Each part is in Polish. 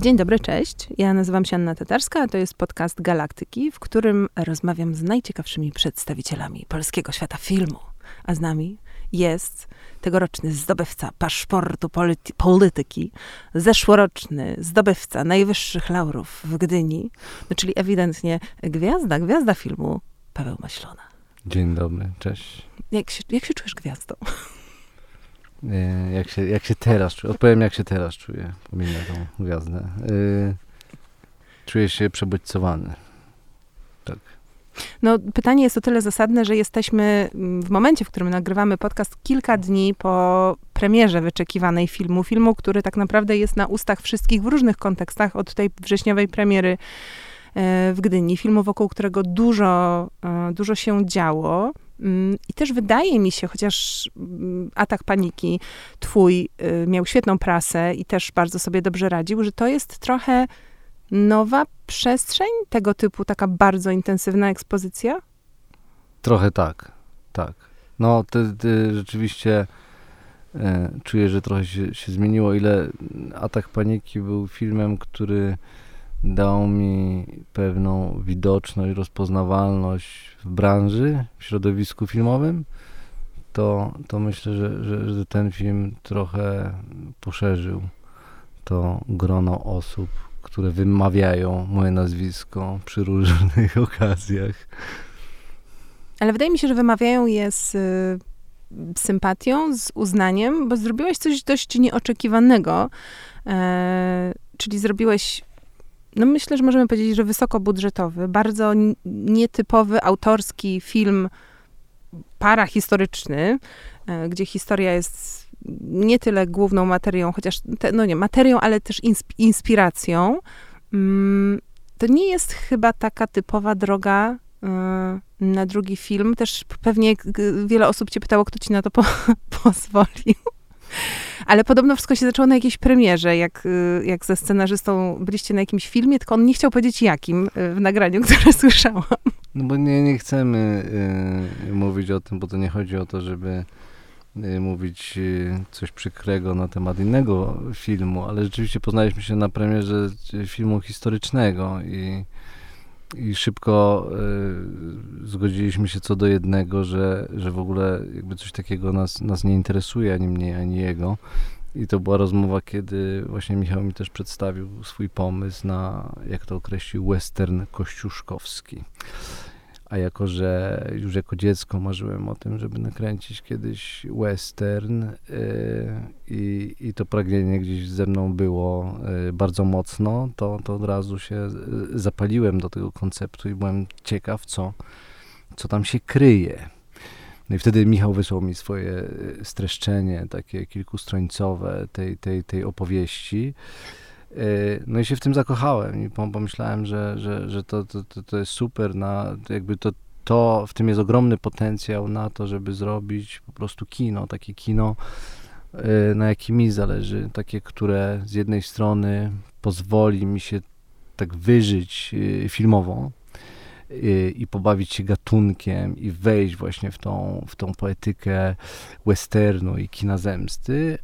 Dzień dobry, cześć. Ja nazywam się Anna Tatarska, a to jest podcast Galaktyki, w którym rozmawiam z najciekawszymi przedstawicielami polskiego świata filmu. A z nami jest tegoroczny zdobywca paszportu polity polityki, zeszłoroczny zdobywca najwyższych laurów w Gdyni, no, czyli ewidentnie gwiazda, gwiazda filmu Paweł Maślona. Dzień dobry, cześć. Jak się, jak się czujesz gwiazdą? Jak się, jak się teraz czuję? Odpowiem, jak się teraz czuję. Pominę tą gwiazdę. Yy, czuję się przebodźcowany. Tak. No, pytanie jest o tyle zasadne, że jesteśmy w momencie, w którym nagrywamy podcast, kilka dni po premierze wyczekiwanej filmu. Filmu, który tak naprawdę jest na ustach wszystkich w różnych kontekstach, od tej wrześniowej premiery w Gdyni. Filmu, wokół którego dużo, dużo się działo. Mm, I też wydaje mi się, chociaż mm, atak paniki twój y, miał świetną prasę i też bardzo sobie dobrze radził, że to jest trochę nowa przestrzeń tego typu, taka bardzo intensywna ekspozycja? Trochę tak, tak. No, ty, ty rzeczywiście e, czuję, że trochę się, się zmieniło. Ile Atak Paniki był filmem, który dał mi pewną widoczność, rozpoznawalność w branży, w środowisku filmowym, to, to myślę, że, że, że ten film trochę poszerzył to grono osób, które wymawiają moje nazwisko przy różnych okazjach. Ale wydaje mi się, że wymawiają je z y, sympatią, z uznaniem, bo zrobiłeś coś dość nieoczekiwanego. E, czyli zrobiłeś no myślę, że możemy powiedzieć, że wysokobudżetowy, bardzo nietypowy, autorski film parahistoryczny, e, gdzie historia jest nie tyle główną materią, chociaż, te, no nie, materią, ale też inspiracją. Mm, to nie jest chyba taka typowa droga e, na drugi film. Też pewnie wiele osób cię pytało, kto ci na to po pozwolił. Ale podobno wszystko się zaczęło na jakiejś premierze, jak, y, jak ze scenarzystą byliście na jakimś filmie, tylko on nie chciał powiedzieć jakim y, w nagraniu, które słyszałam. No bo nie, nie chcemy y, mówić o tym, bo to nie chodzi o to, żeby y, mówić y, coś przykrego na temat innego filmu, ale rzeczywiście poznaliśmy się na premierze filmu historycznego i i szybko y, zgodziliśmy się co do jednego, że, że w ogóle jakby coś takiego nas, nas nie interesuje, ani mnie, ani jego. I to była rozmowa, kiedy właśnie Michał mi też przedstawił swój pomysł na, jak to określił, western kościuszkowski. A jako, że już jako dziecko marzyłem o tym, żeby nakręcić kiedyś western yy, i, i to pragnienie gdzieś ze mną było yy, bardzo mocno, to, to od razu się yy, zapaliłem do tego konceptu i byłem ciekaw, co, co tam się kryje. No i wtedy Michał wysłał mi swoje y, streszczenie, takie kilkustrońcowe tej, tej, tej opowieści. Y, no i się w tym zakochałem i pomyślałem, że, że, że to, to, to jest super, na, jakby to, to, w tym jest ogromny potencjał na to, żeby zrobić po prostu kino, takie kino, y, na jakim mi zależy, takie, które z jednej strony pozwoli mi się tak wyżyć y, filmowo i pobawić się gatunkiem i wejść właśnie w tą, w tą poetykę westernu i kina zemsty,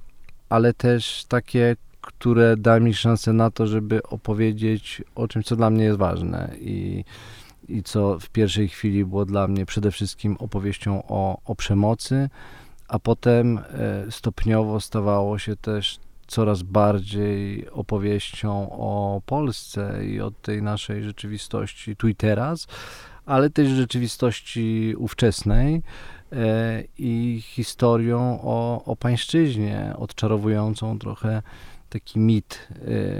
ale też takie, które da mi szansę na to, żeby opowiedzieć o czymś, co dla mnie jest ważne i, i co w pierwszej chwili było dla mnie przede wszystkim opowieścią o, o przemocy, a potem e, stopniowo stawało się też coraz bardziej opowieścią o Polsce i o tej naszej rzeczywistości tu i teraz, ale też rzeczywistości ówczesnej e, i historią o, o pańszczyźnie, odczarowującą trochę taki mit y,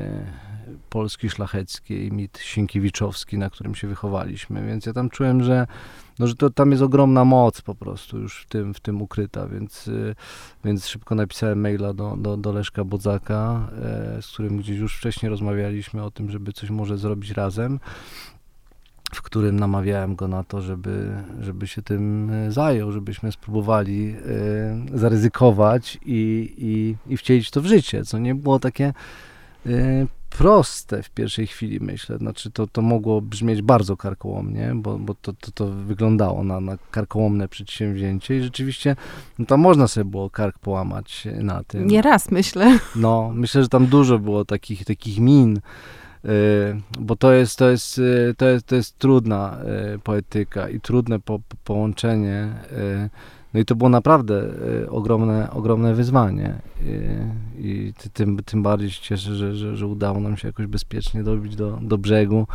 polski szlachecki, mit sienkiewiczowski, na którym się wychowaliśmy, więc ja tam czułem, że, no, że to, tam jest ogromna moc po prostu już w tym, w tym ukryta, więc, y, więc szybko napisałem maila do, do, do Leszka Bodzaka, y, z którym gdzieś już wcześniej rozmawialiśmy o tym, żeby coś może zrobić razem w którym namawiałem go na to, żeby, żeby się tym e, zajął, żebyśmy spróbowali y, zaryzykować i, i, i wcielić to w życie, co nie było takie y, proste w pierwszej chwili, myślę. Znaczy, to, to mogło brzmieć bardzo karkołomnie, bo, bo to, to, to wyglądało na, na karkołomne przedsięwzięcie i rzeczywiście no, tam można sobie było kark połamać na tym. Nie raz, myślę. No, myślę, że tam dużo było takich, takich min, bo to jest, to jest, y, to jest, to jest trudna y, poetyka i trudne po, po połączenie no i to było naprawdę y, ogromne, ogromne wyzwanie. Y, I tym, tym bardziej się cieszę, że, że, że udało nam się jakoś bezpiecznie dobić do, do brzegu.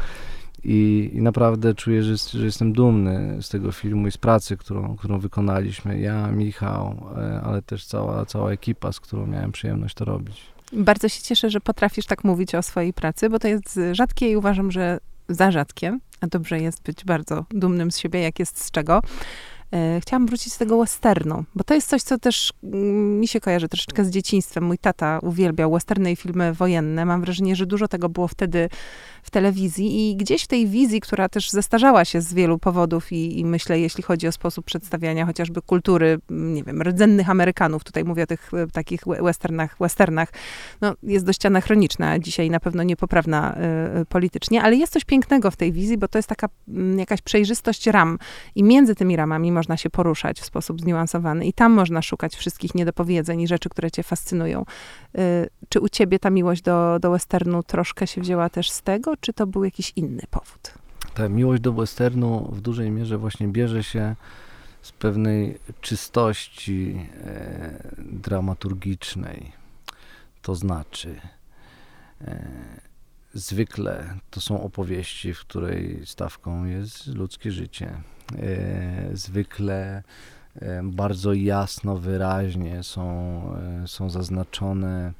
I, I, naprawdę czuję, że, że, jestem dumny z tego filmu i z pracy, którą, którą wykonaliśmy. Ja, Michał, y, ale też cała, cała ekipa, z którą miałem przyjemność to robić. Bardzo się cieszę, że potrafisz tak mówić o swojej pracy, bo to jest rzadkie i uważam, że za rzadkie. A dobrze jest być bardzo dumnym z siebie, jak jest z czego. E, chciałam wrócić z tego westernu, bo to jest coś, co też mm, mi się kojarzy troszeczkę z dzieciństwem. Mój tata uwielbiał westerny i filmy wojenne. Mam wrażenie, że dużo tego było wtedy w telewizji i gdzieś w tej wizji, która też zestarzała się z wielu powodów i, i myślę, jeśli chodzi o sposób przedstawiania chociażby kultury, nie wiem, rdzennych Amerykanów, tutaj mówię o tych e, takich westernach, westernach, no, jest dość anachroniczna, dzisiaj na pewno niepoprawna y, politycznie, ale jest coś pięknego w tej wizji, bo to jest taka y, jakaś przejrzystość ram i między tymi ramami można się poruszać w sposób zniuansowany i tam można szukać wszystkich niedopowiedzeń i rzeczy, które cię fascynują. Y, czy u ciebie ta miłość do, do westernu troszkę się wzięła też z tego, czy to był jakiś inny powód? Ta miłość do westernu w dużej mierze właśnie bierze się z pewnej czystości e, dramaturgicznej. To znaczy, e, zwykle to są opowieści, w której stawką jest ludzkie życie. E, zwykle e, bardzo jasno, wyraźnie są, e, są zaznaczone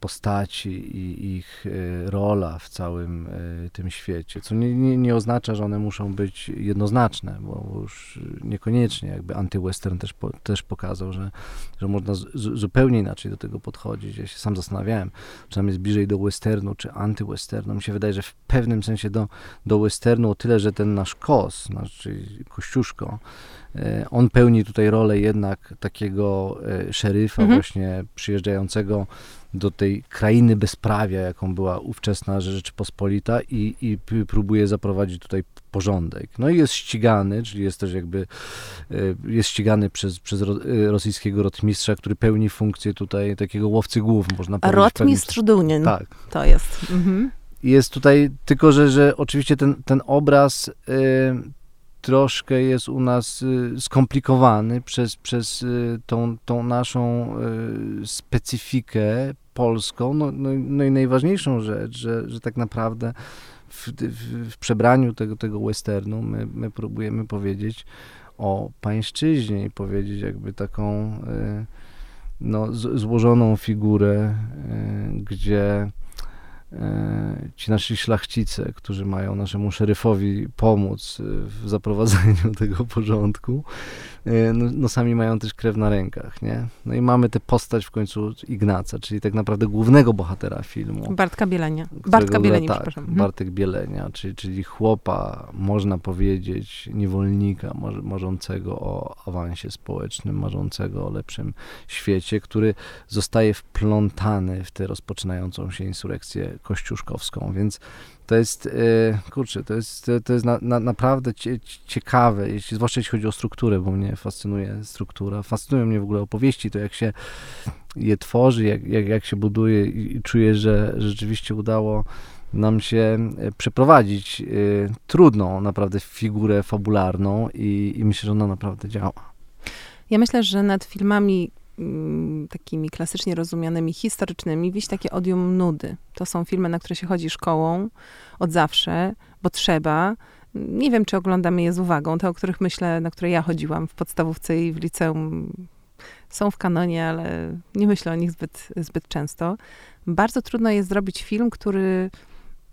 postaci i ich e, rola w całym e, tym świecie, co nie, nie, nie oznacza, że one muszą być jednoznaczne, bo już niekoniecznie jakby antywestern też, po, też pokazał, że, że można z, zupełnie inaczej do tego podchodzić. Ja się sam zastanawiałem, czy nam jest bliżej do westernu, czy antywesternu. Mi się wydaje, że w pewnym sensie do, do westernu o tyle, że ten nasz kos, znaczy Kościuszko, on pełni tutaj rolę jednak takiego szeryfa mhm. właśnie przyjeżdżającego do tej krainy bezprawia, jaką była ówczesna Rzeczypospolita i, i próbuje zaprowadzić tutaj porządek. No i jest ścigany, czyli jest też jakby, e, jest ścigany przez, przez e, rosyjskiego rotmistrza, który pełni funkcję tutaj takiego łowcy głów, można powiedzieć. Rotmistrz Dunin. Tak. To jest. Mhm. Jest tutaj, tylko że, że oczywiście ten, ten obraz y, troszkę jest u nas y, skomplikowany przez, przez y, tą, tą naszą y, specyfikę polską. No, no, no i najważniejszą rzecz, że, że tak naprawdę w, w, w przebraniu tego, tego westernu my, my próbujemy powiedzieć o pańszczyźnie i powiedzieć jakby taką no, złożoną figurę, gdzie ci nasi szlachcice, którzy mają naszemu szeryfowi pomóc w zaprowadzeniu tego porządku, e, no, no, sami mają też krew na rękach, nie? No i mamy tę postać w końcu Ignaca, czyli tak naprawdę głównego bohatera filmu. Bartka Bielenia. Bartka Bielenia, tak, przepraszam. Mhm. Bartek Bielenia, czyli, czyli chłopa, można powiedzieć, niewolnika, marzącego o awansie społecznym, marzącego o lepszym świecie, który zostaje wplątany w tę rozpoczynającą się insurekcję kościuszkowską, więc to jest, e, kurczę, to jest, to jest na, na, naprawdę ciekawe, jeśli, zwłaszcza jeśli chodzi o strukturę, bo mnie fascynuje struktura, fascynują mnie w ogóle opowieści, to jak się je tworzy, jak, jak, jak się buduje i, czuję, że rzeczywiście udało nam się e, przeprowadzić y, trudną naprawdę figurę fabularną i, i myślę, że ona naprawdę działa. Ja myślę, że nad filmami takimi klasycznie rozumianymi historycznymi wieść takie odium nudy. To są filmy, na które się chodzi szkołą od zawsze, bo trzeba. Nie wiem, czy oglądamy je z uwagą. Te, o których myślę, na które ja chodziłam w podstawówce i w liceum, są w kanonie, ale nie myślę o nich zbyt, zbyt często. Bardzo trudno jest zrobić film, który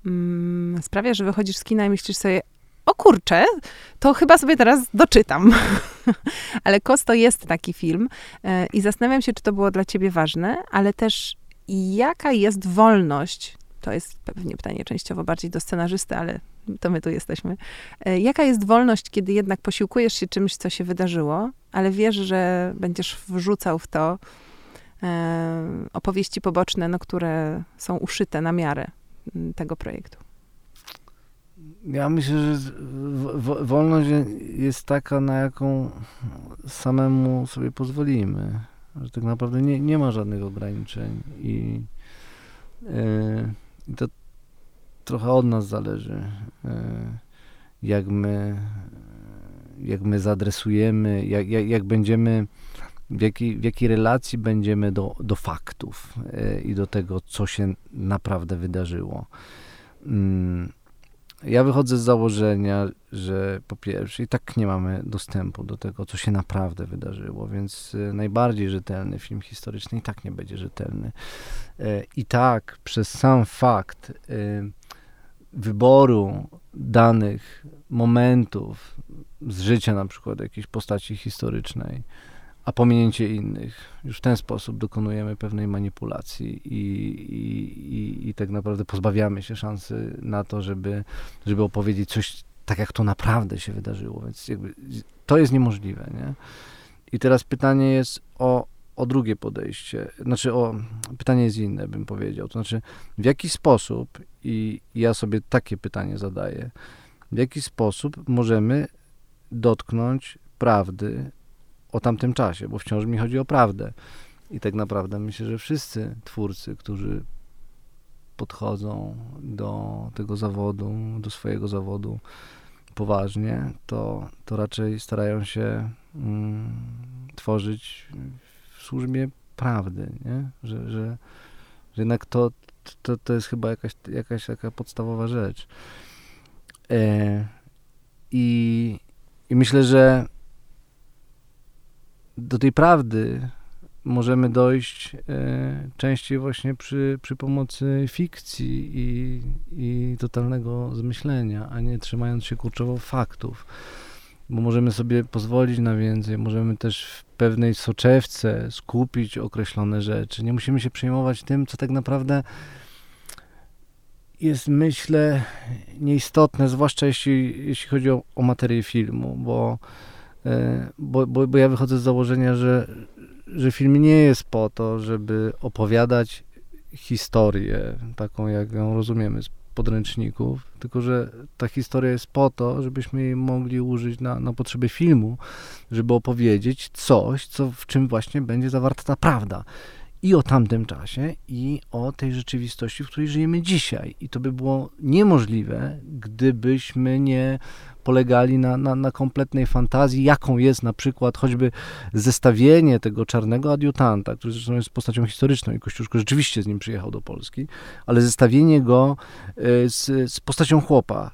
mm, sprawia, że wychodzisz z kina i myślisz sobie, o kurczę, to chyba sobie teraz doczytam. ale Kosto jest taki film e, i zastanawiam się, czy to było dla ciebie ważne, ale też jaka jest wolność, to jest pewnie pytanie częściowo bardziej do scenarzysty, ale to my tu jesteśmy. E, jaka jest wolność, kiedy jednak posiłkujesz się czymś, co się wydarzyło, ale wiesz, że będziesz wrzucał w to e, opowieści poboczne, no, które są uszyte na miarę tego projektu? Ja myślę, że wolność jest taka, na jaką samemu sobie pozwolimy. Że tak naprawdę nie, nie ma żadnych ograniczeń i, yy, to trochę od nas zależy, yy, jak my, jak my zadresujemy, jak, jak, jak będziemy, w jakiej, w jakiej relacji będziemy do, do faktów yy, i do tego, co się naprawdę wydarzyło. Ja wychodzę z założenia, że po pierwsze i tak nie mamy dostępu do tego, co się naprawdę wydarzyło, więc y, najbardziej rzetelny film historyczny i tak nie będzie rzetelny. E, I tak przez sam fakt y, wyboru danych momentów z życia na przykład jakiejś postaci historycznej, a pominięcie innych. Już w ten sposób dokonujemy pewnej manipulacji i, i, i, i, tak naprawdę pozbawiamy się szansy na to, żeby, żeby opowiedzieć coś tak, jak to naprawdę się wydarzyło. Więc to jest niemożliwe. Nie? I teraz pytanie jest o, o drugie podejście. Znaczy, o, pytanie jest inne, bym powiedział. To znaczy, w jaki sposób, i ja sobie takie pytanie zadaję, w jaki sposób możemy dotknąć prawdy o tamtym czasie, bo wciąż mi chodzi o prawdę. I tak naprawdę myślę, że wszyscy twórcy, którzy podchodzą do tego zawodu, do swojego zawodu poważnie, to, to raczej starają się mm, tworzyć w służbie prawdy, nie? Że, że, że jednak to, to, to jest chyba jakaś, jakaś taka podstawowa rzecz. E, i, I myślę, że do tej prawdy możemy dojść e, częściej właśnie przy, przy pomocy fikcji i, i totalnego zmyślenia, a nie trzymając się kurczowo faktów. Bo możemy sobie pozwolić na więcej, możemy też w pewnej soczewce skupić określone rzeczy. Nie musimy się przejmować tym, co tak naprawdę jest, myślę, nieistotne, zwłaszcza jeśli, jeśli chodzi o, o materię filmu, bo bo, bo, bo ja wychodzę z założenia, że, że film nie jest po to, żeby opowiadać historię, taką jak ją rozumiemy z podręczników, tylko że ta historia jest po to, żebyśmy jej mogli użyć na, na potrzeby filmu, żeby opowiedzieć coś, co, w czym właśnie będzie zawarta ta prawda. I o tamtym czasie, i o tej rzeczywistości, w której żyjemy dzisiaj. I to by było niemożliwe, gdybyśmy nie polegali na, na, na kompletnej fantazji, jaką jest na przykład choćby zestawienie tego czarnego adiutanta, który zresztą jest postacią historyczną i Kościuszko rzeczywiście z nim przyjechał do Polski, ale zestawienie go e, z, z postacią chłopa,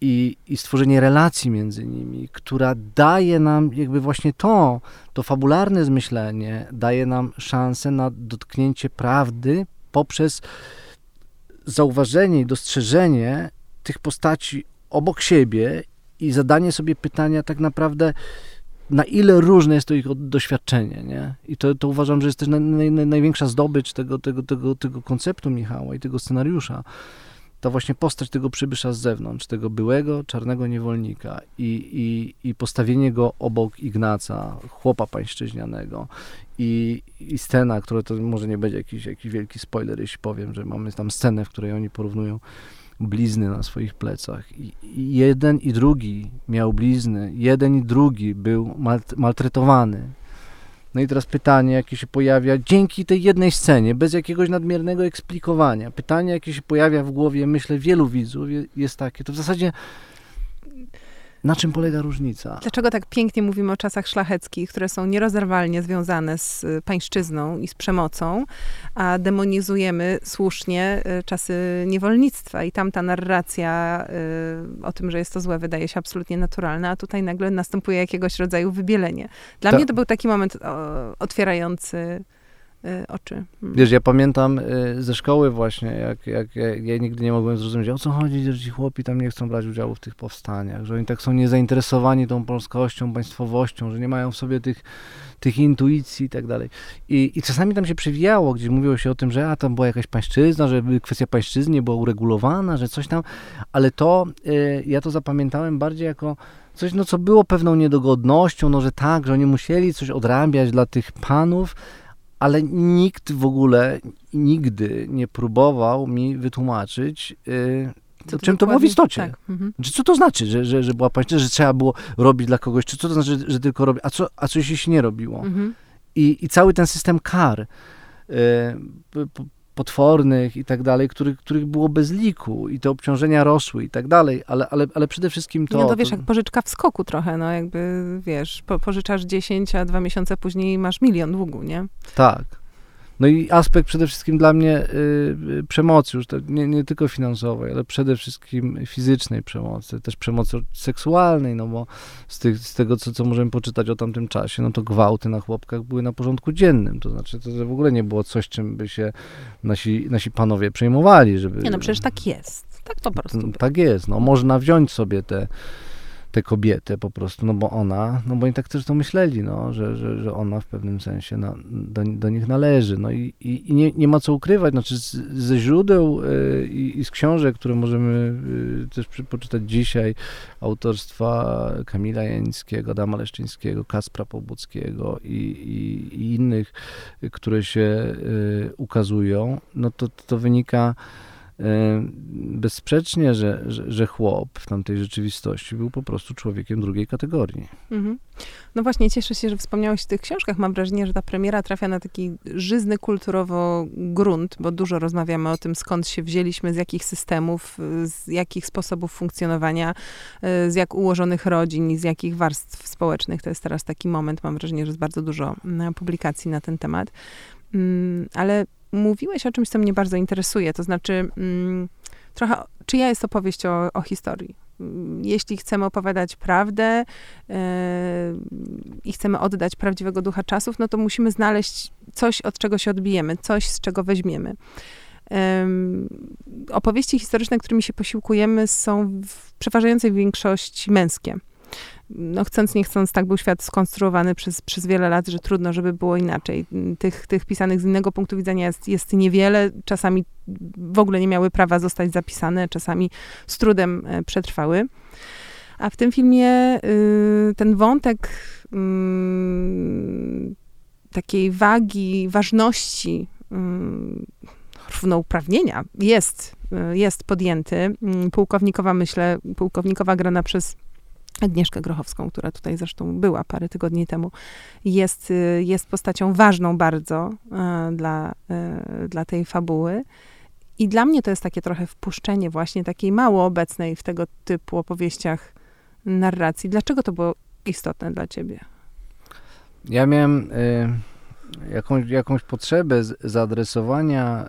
i, i, stworzenie relacji między nimi, która daje nam jakby właśnie to, to fabularne zmyślenie, daje nam szansę na dotknięcie prawdy poprzez zauważenie i dostrzeżenie tych postaci obok siebie i zadanie sobie pytania tak naprawdę, na ile różne jest to ich doświadczenie, nie? I to, to uważam, że jest też naj, naj, największa zdobycz tego, tego, tego, tego konceptu Michała i tego scenariusza. Ta właśnie postać tego przybysza z zewnątrz, tego byłego czarnego niewolnika i, i, i postawienie go obok Ignaca, chłopa pańszczyźnianego i, i scena, która to może nie będzie jakiś, jakiś wielki spoiler, jeśli powiem, że mamy tam scenę, w której oni porównują blizny na swoich plecach. I jeden i drugi miał blizny, jeden i drugi był maltretowany. No i teraz pytanie, jakie się pojawia dzięki tej jednej scenie, bez jakiegoś nadmiernego eksplikowania. Pytanie, jakie się pojawia w głowie, myślę, wielu widzów jest takie. To w zasadzie na czym polega różnica? Dlaczego tak pięknie mówimy o czasach szlacheckich, które są nierozerwalnie związane z y, pańszczyzną i z przemocą, a demonizujemy słusznie y, czasy niewolnictwa i tam ta narracja y, o tym, że jest to złe, wydaje się absolutnie naturalna, a tutaj nagle następuje jakiegoś rodzaju wybielenie. Dla mnie to był taki moment otwierający oczy. Hmm. Wiesz, ja pamiętam y, ze szkoły właśnie, jak, jak, jak ja nigdy nie mogłem zrozumieć, o co chodzi, że ci chłopi tam nie chcą brać udziału w tych powstaniach, że oni tak są niezainteresowani tą polskością, państwowością, że nie mają w sobie tych, tych intuicji i tak dalej. I, I czasami tam się przewijało, gdzie mówiło się o tym, że a tam była jakaś pańszczyzna, że kwestia pańszczyzny była uregulowana, że coś tam, ale to, y, ja to zapamiętałem bardziej jako coś, no co było pewną niedogodnością, no że tak, że oni musieli coś odrabiać dla tych panów, ale nikt w ogóle nigdy nie próbował mi wytłumaczyć, yy, Co czym to było w istocie. Tak. Mhm. Czy co to znaczy, że, że, że była pańszczyzna, że trzeba było robić dla kogoś, czy co to znaczy, że, tylko robi, a co, a co jeśli się nie robiło? Mhm. I, i cały ten system kar p- potwornych i tak dalej, których, których było bez liku i te obciążenia rosły i tak dalej, ale, ale, ale przede wszystkim to... nie, to wiesz, to jak pożyczka w skoku trochę, no jakby, wiesz, po, pożyczasz 10, a dwa miesiące później masz milion długu, nie? Tak. No i aspekt przede wszystkim dla mnie y, y, przemocy, już to nie, nie tylko finansowej, ale przede wszystkim fizycznej przemocy, też przemocy seksualnej, no bo z, tych, z tego, co, co możemy poczytać o tamtym czasie, no to gwałty na chłopkach były na porządku dziennym, to znaczy to, w ogóle nie było coś, czym by się nasi, nasi panowie przejmowali, żeby... Nie no, przecież tak jest. Tak po prostu. Tak jest, no można wziąć sobie te, tę kobietę po prostu, no bo ona, no bo oni tak to myśleli, no, że, że, że ona w pewnym sensie na, do, do nich należy, no i, i, nie, nie ma co ukrywać, znaczy z, ze źródeł y, i, z książek, które możemy y, też poczytać dzisiaj, autorstwa Kamila Janickiego, Adama Leszczyńskiego, Kaspra Pobuckiego i, i, i innych, które się y, ukazują, no to, to wynika bezsprzecznie, że, że, że chłop w tamtej rzeczywistości był po prostu człowiekiem drugiej kategorii. Mhm. No właśnie, cieszę się, że wspomniałeś o tych książkach. Mam wrażenie, że ta premiera trafia na taki żyzny kulturowo grunt, bo dużo rozmawiamy o tym, skąd się wzięliśmy, z jakich systemów, z jakich sposobów funkcjonowania, y, z jak ułożonych rodzin i z jakich warstw społecznych. To jest teraz taki moment, mam wrażenie, że jest bardzo dużo mm, publikacji na ten temat. Mm, Ale mówiłeś o czymś, co mnie bardzo interesuje, to znaczy mm, trochę, czyja jest opowieść o, o historii? Mm, Jeśli chcemy opowiadać prawdę e, i chcemy oddać prawdziwego ducha czasów, no to musimy znaleźć coś, od czego się odbijemy, coś, z czego weźmiemy. Em, opowieści historyczne, którymi się posiłkujemy, są w przeważającej większości męskie. No chcąc, nie chcąc, tak był świat skonstruowany przez, przez wiele lat, że trudno, żeby było inaczej. Tych, tych pisanych z innego punktu widzenia jest, jest niewiele. Czasami w ogóle nie miały prawa zostać zapisane, czasami z trudem e, przetrwały. A w tym filmie y, ten wątek mm, takiej wagi, ważności, mm, równouprawnienia jest, y, jest podjęty. Mm, Pułkownikowa, myślę, pułkownikowa grana przez Agnieszkę Grochowską, która tutaj zresztą była parę tygodni temu, jest, y, jest postacią ważną bardzo e, dla, e, dla tej fabuły. I dla mnie to jest takie trochę wpuszczenie właśnie takiej mało obecnej w tego typu opowieściach narracji. Dlaczego to było istotne dla ciebie? Ja miałem y, jakąś, jakąś potrzebę z, zaadresowania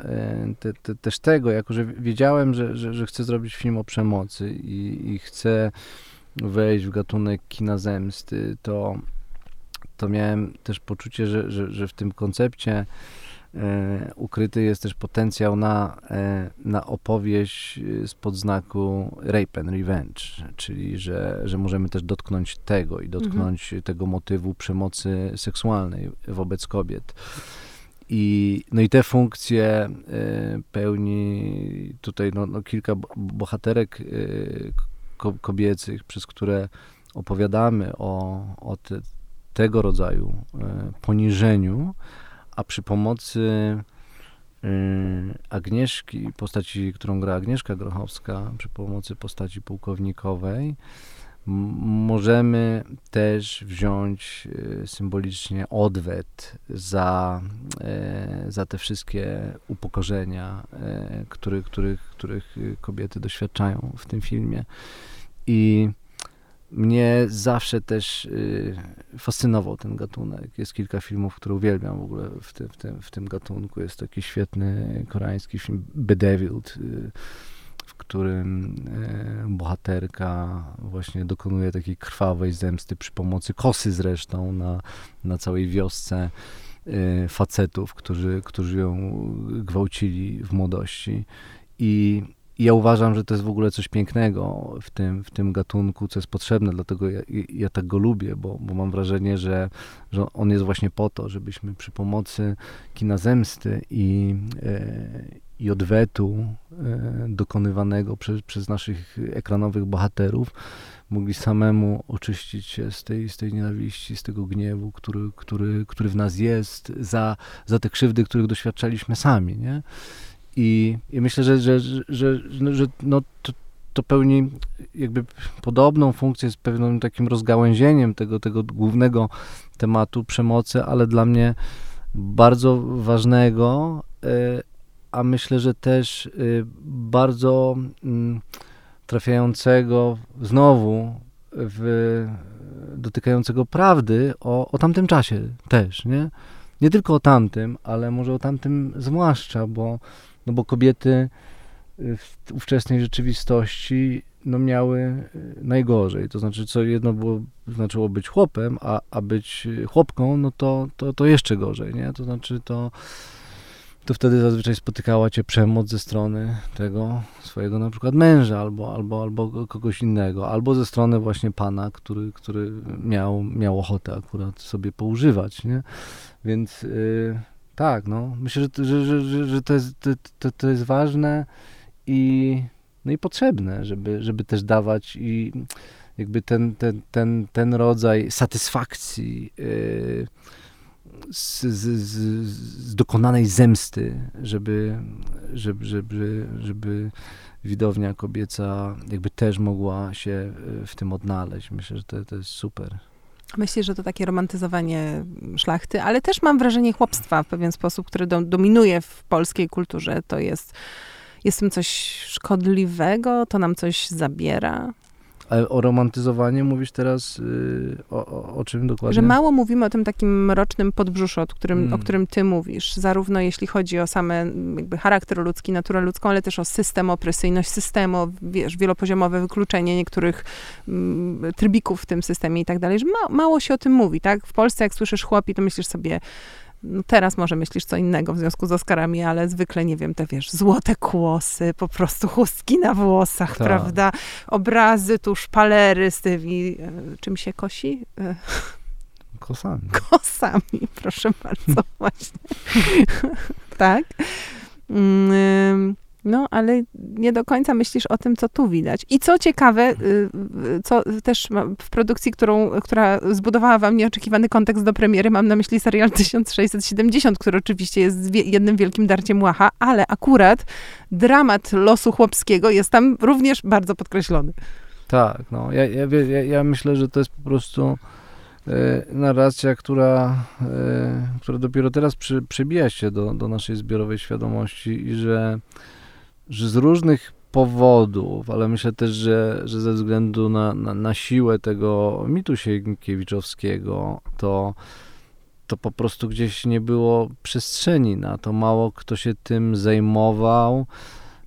y, te, te, też tego, jako że wiedziałem, że, że, że chcę zrobić film o przemocy i, i chcę wejść w gatunek kina zemsty, to, to miałem też poczucie, że, że, że w tym koncepcie e, ukryty jest też potencjał na, e, na opowieść e, spod znaku rape and revenge, czyli że, że możemy też dotknąć tego i dotknąć tego motywu przemocy seksualnej wobec kobiet. I, no i te funkcje e, pełni tutaj no, no kilka bo- bohaterek e, ko- kobiecych, przez które opowiadamy o, o te, tego rodzaju e, poniżeniu, a przy pomocy e, Agnieszki, postaci, którą gra Agnieszka Grochowska, przy pomocy postaci pułkownikowej, możemy też wziąć e, symbolicznie odwet za, e, za te wszystkie upokorzenia, e, których, których, których kobiety doświadczają w tym filmie. I mnie zawsze y, fascynował ten gatunek. Jest kilka filmów, które uwielbiam w ogóle w tym, w tym, w tym gatunku. Jest taki świetny koreański film Bedeviled, którym y, bohaterka właśnie dokonuje takiej krwawej zemsty przy pomocy kosy zresztą na, na całej wiosce y, facetów, którzy, którzy ją gwałcili w młodości. I i ja uważam, że to jest w ogóle coś pięknego w tym, w tym gatunku, co jest potrzebne, dlatego ja, ja tak go lubię, bo, bo mam wrażenie, że, że on jest właśnie po to, żebyśmy przy pomocy kina zemsty i, e, i odwetu e, dokonywanego przez, przez naszych ekranowych bohaterów mogli samemu oczyścić się z tej, z tej nienawiści, z tego gniewu, który, który, który w nas jest, za, za te krzywdy, których doświadczaliśmy sami, nie? I, i myślę, że, że, że, że, że no, to, to pełni jakby podobną funkcję z pewnym takim rozgałęzieniem tego, tego głównego tematu przemocy, ale dla mnie bardzo ważnego, e, a myślę, że też e, bardzo mm, trafiającego znowu w, dotykającego prawdy o, o tamtym czasie też, nie? Nie tylko o tamtym, ale może o tamtym zwłaszcza, bo, no bo kobiety w ówczesnej rzeczywistości no miały y, najgorzej. To znaczy, co jedno było, znaczyło być chłopem, a, a być chłopką, no to, to, to jeszcze gorzej, nie? To znaczy, to, to wtedy zazwyczaj spotykała cię przemoc ze strony tego swojego na przykład męża albo, albo, albo kogoś innego, albo ze strony właśnie pana, który, który miał, miał ochotę akurat sobie poużywać, nie? Więc yy, tak, no, myślę, że, że, że, że to, jest, to, to jest ważne i, no i potrzebne, żeby, żeby też dawać i jakby ten, ten, ten, ten rodzaj satysfakcji yy, z, z, z, dokonanej zemsty, żeby, żeby, żeby, żeby widownia kobieca jakby też mogła się w tym odnaleźć. Myślę, że to, to jest super. Myślę, że to takie romantyzowanie szlachty, ale też mam wrażenie chłopstwa w pewien sposób, które do, dominuje w polskiej kulturze. To jest jest w tym coś szkodliwego? To nam coś zabiera? Ale o romantyzowaniu mówisz teraz yy, o, o, o, czym dokładnie? Że mało mówimy o tym takim mrocznym podbrzuszu, o którym, hmm. o którym ty mówisz. Zarówno jeśli chodzi o same jakby charakter ludzki, naturę ludzką, ale też o system, opresyjność systemu, wiesz, wielopoziomowe wykluczenie niektórych mm, trybików w tym systemie i tak dalej. Że ma, mało się o tym mówi, tak? W Polsce jak słyszysz chłopi, to myślisz sobie no teraz może myślisz co innego w związku z Oscarami, ale zwykle, nie wiem, te wiesz, złote kłosy, po prostu chustki na włosach, tak. prawda? Obrazy tu, szpalery z tymi, e, czym się kosi? E, Kosami. Kosami, proszę bardzo, właśnie. tak. Mm, no, ale nie do końca myślisz o tym, co tu widać. I co ciekawe, y, y, co też w produkcji, którą, która zbudowała wam nieoczekiwany kontekst do premiery, mam na myśli serial 1670, który oczywiście jest jednym wielkim darciem łacha, ale akurat dramat losu chłopskiego jest tam również bardzo podkreślony. Tak, no. Ja, ja, ja, ja myślę, że to jest po prostu e, narracja, która, która dopiero teraz przy, przybija się do, do naszej zbiorowej świadomości i że że z różnych powodów, ale myślę też, że, że ze względu na, na, na siłę tego mitu Sienkiewiczowskiego, to, to po prostu gdzieś nie było przestrzeni na to. Mało kto się tym zajmował.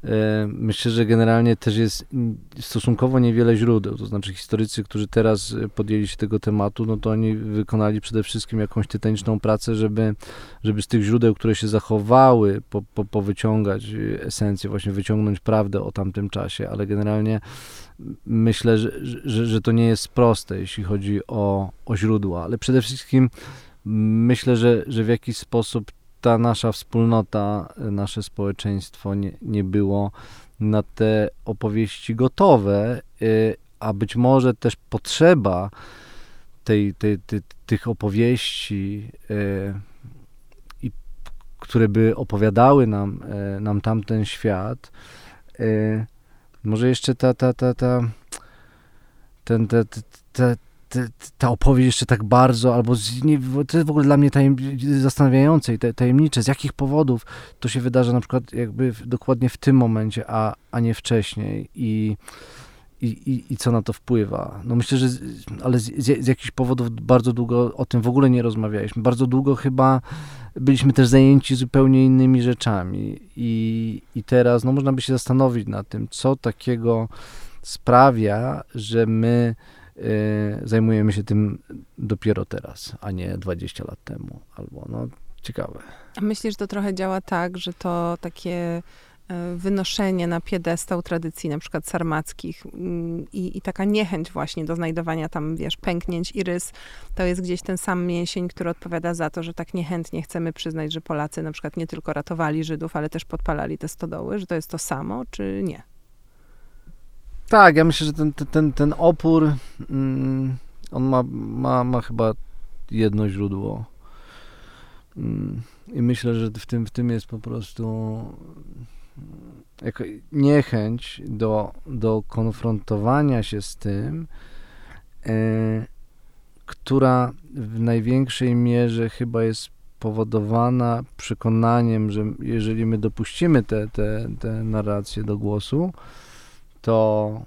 E, myślę, że generalnie też jest stosunkowo niewiele źródeł, to znaczy historycy, którzy teraz podjęli się tego tematu, no to oni wykonali przede wszystkim jakąś tytaniczną pracę, żeby, żeby z tych źródeł, które się zachowały, po, po, powyciągać esencję, właśnie wyciągnąć prawdę o tamtym czasie, ale generalnie myślę, że, że, że to nie jest proste, jeśli chodzi o, o źródła, ale przede wszystkim myślę, że, że w jakiś sposób ta nasza wspólnota, nasze społeczeństwo nie, nie było na te opowieści gotowe, y, a być może też potrzeba tej, tej, tej tych opowieści, y, które by opowiadały nam, y, nam tamten świat, może jeszcze ta, ta, ta, ta ten, te, te, te ta opowieść jeszcze tak bardzo, albo z, nie, to jest w ogóle dla mnie tajem, zastanawiające i tajemnicze, z jakich powodów to się wydarza na przykład jakby w, dokładnie w tym momencie, a, a nie wcześniej i, i, i, i co na to wpływa. No myślę, że z, ale z, z, jakichś powodów bardzo długo o tym w ogóle nie rozmawialiśmy. Bardzo długo chyba byliśmy też zajęci zupełnie innymi rzeczami i, i teraz no można by się zastanowić nad tym, co takiego sprawia, że my zajmujemy się tym dopiero teraz, a nie 20 lat temu. Albo no, ciekawe. Myślę, że to trochę działa tak, że to takie y, wynoszenie na piedestał tradycji, na przykład sarmackich mm, i, i, taka niechęć właśnie do znajdowania tam, wiesz, pęknięć i rys, to jest gdzieś ten sam mięsień, który odpowiada za to, że tak niechętnie chcemy przyznać, że Polacy na przykład nie tylko ratowali Żydów, ale też podpalali te stodoły, że to jest to samo, czy nie? Tak, ja myślę, że ten, ten, ten opór, mm, on ma, ma, ma chyba jedno źródło. Mm, I myślę, że w tym, w tym jest po prostu jako niechęć do, do konfrontowania się z tym, e, która w największej mierze chyba jest powodowana przekonaniem, że jeżeli my dopuścimy te, te, te narracje do głosu, to,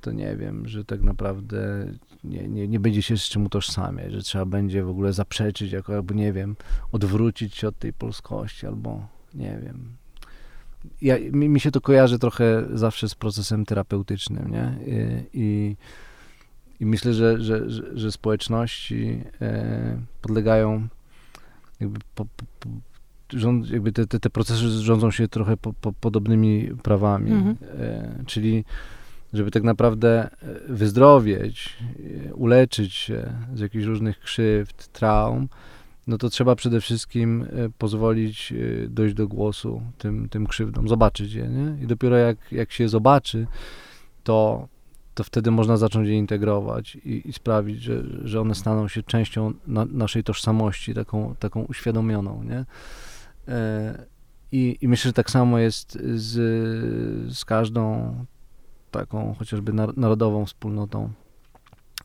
to nie wiem, że tak naprawdę nie, nie, nie będzie się z czym utożsamiać, że trzeba będzie w ogóle zaprzeczyć, jako, albo nie wiem, odwrócić się od tej polskości, albo nie wiem. Ja, mi, mi się to kojarzy trochę zawsze z procesem terapeutycznym, nie? I, i, i myślę, że, że, że, że społeczności e, podlegają jakby, po, po, rząd, jakby te, te, te procesy rządzą się trochę po, po, podobnymi prawami, mhm. e, czyli żeby tak naprawdę e, wyzdrowieć, e, uleczyć się z jakichś różnych krzywd, traum, no to trzeba przede wszystkim e, pozwolić dojść do głosu tym, tym krzywdom, zobaczyć je, nie? I dopiero jak, jak się zobaczy, to, to wtedy można zacząć je integrować i, i sprawić, że, że one staną się częścią na, naszej tożsamości, taką, taką uświadomioną, nie? I, I myślę, że tak samo jest z, z każdą taką chociażby narodową wspólnotą,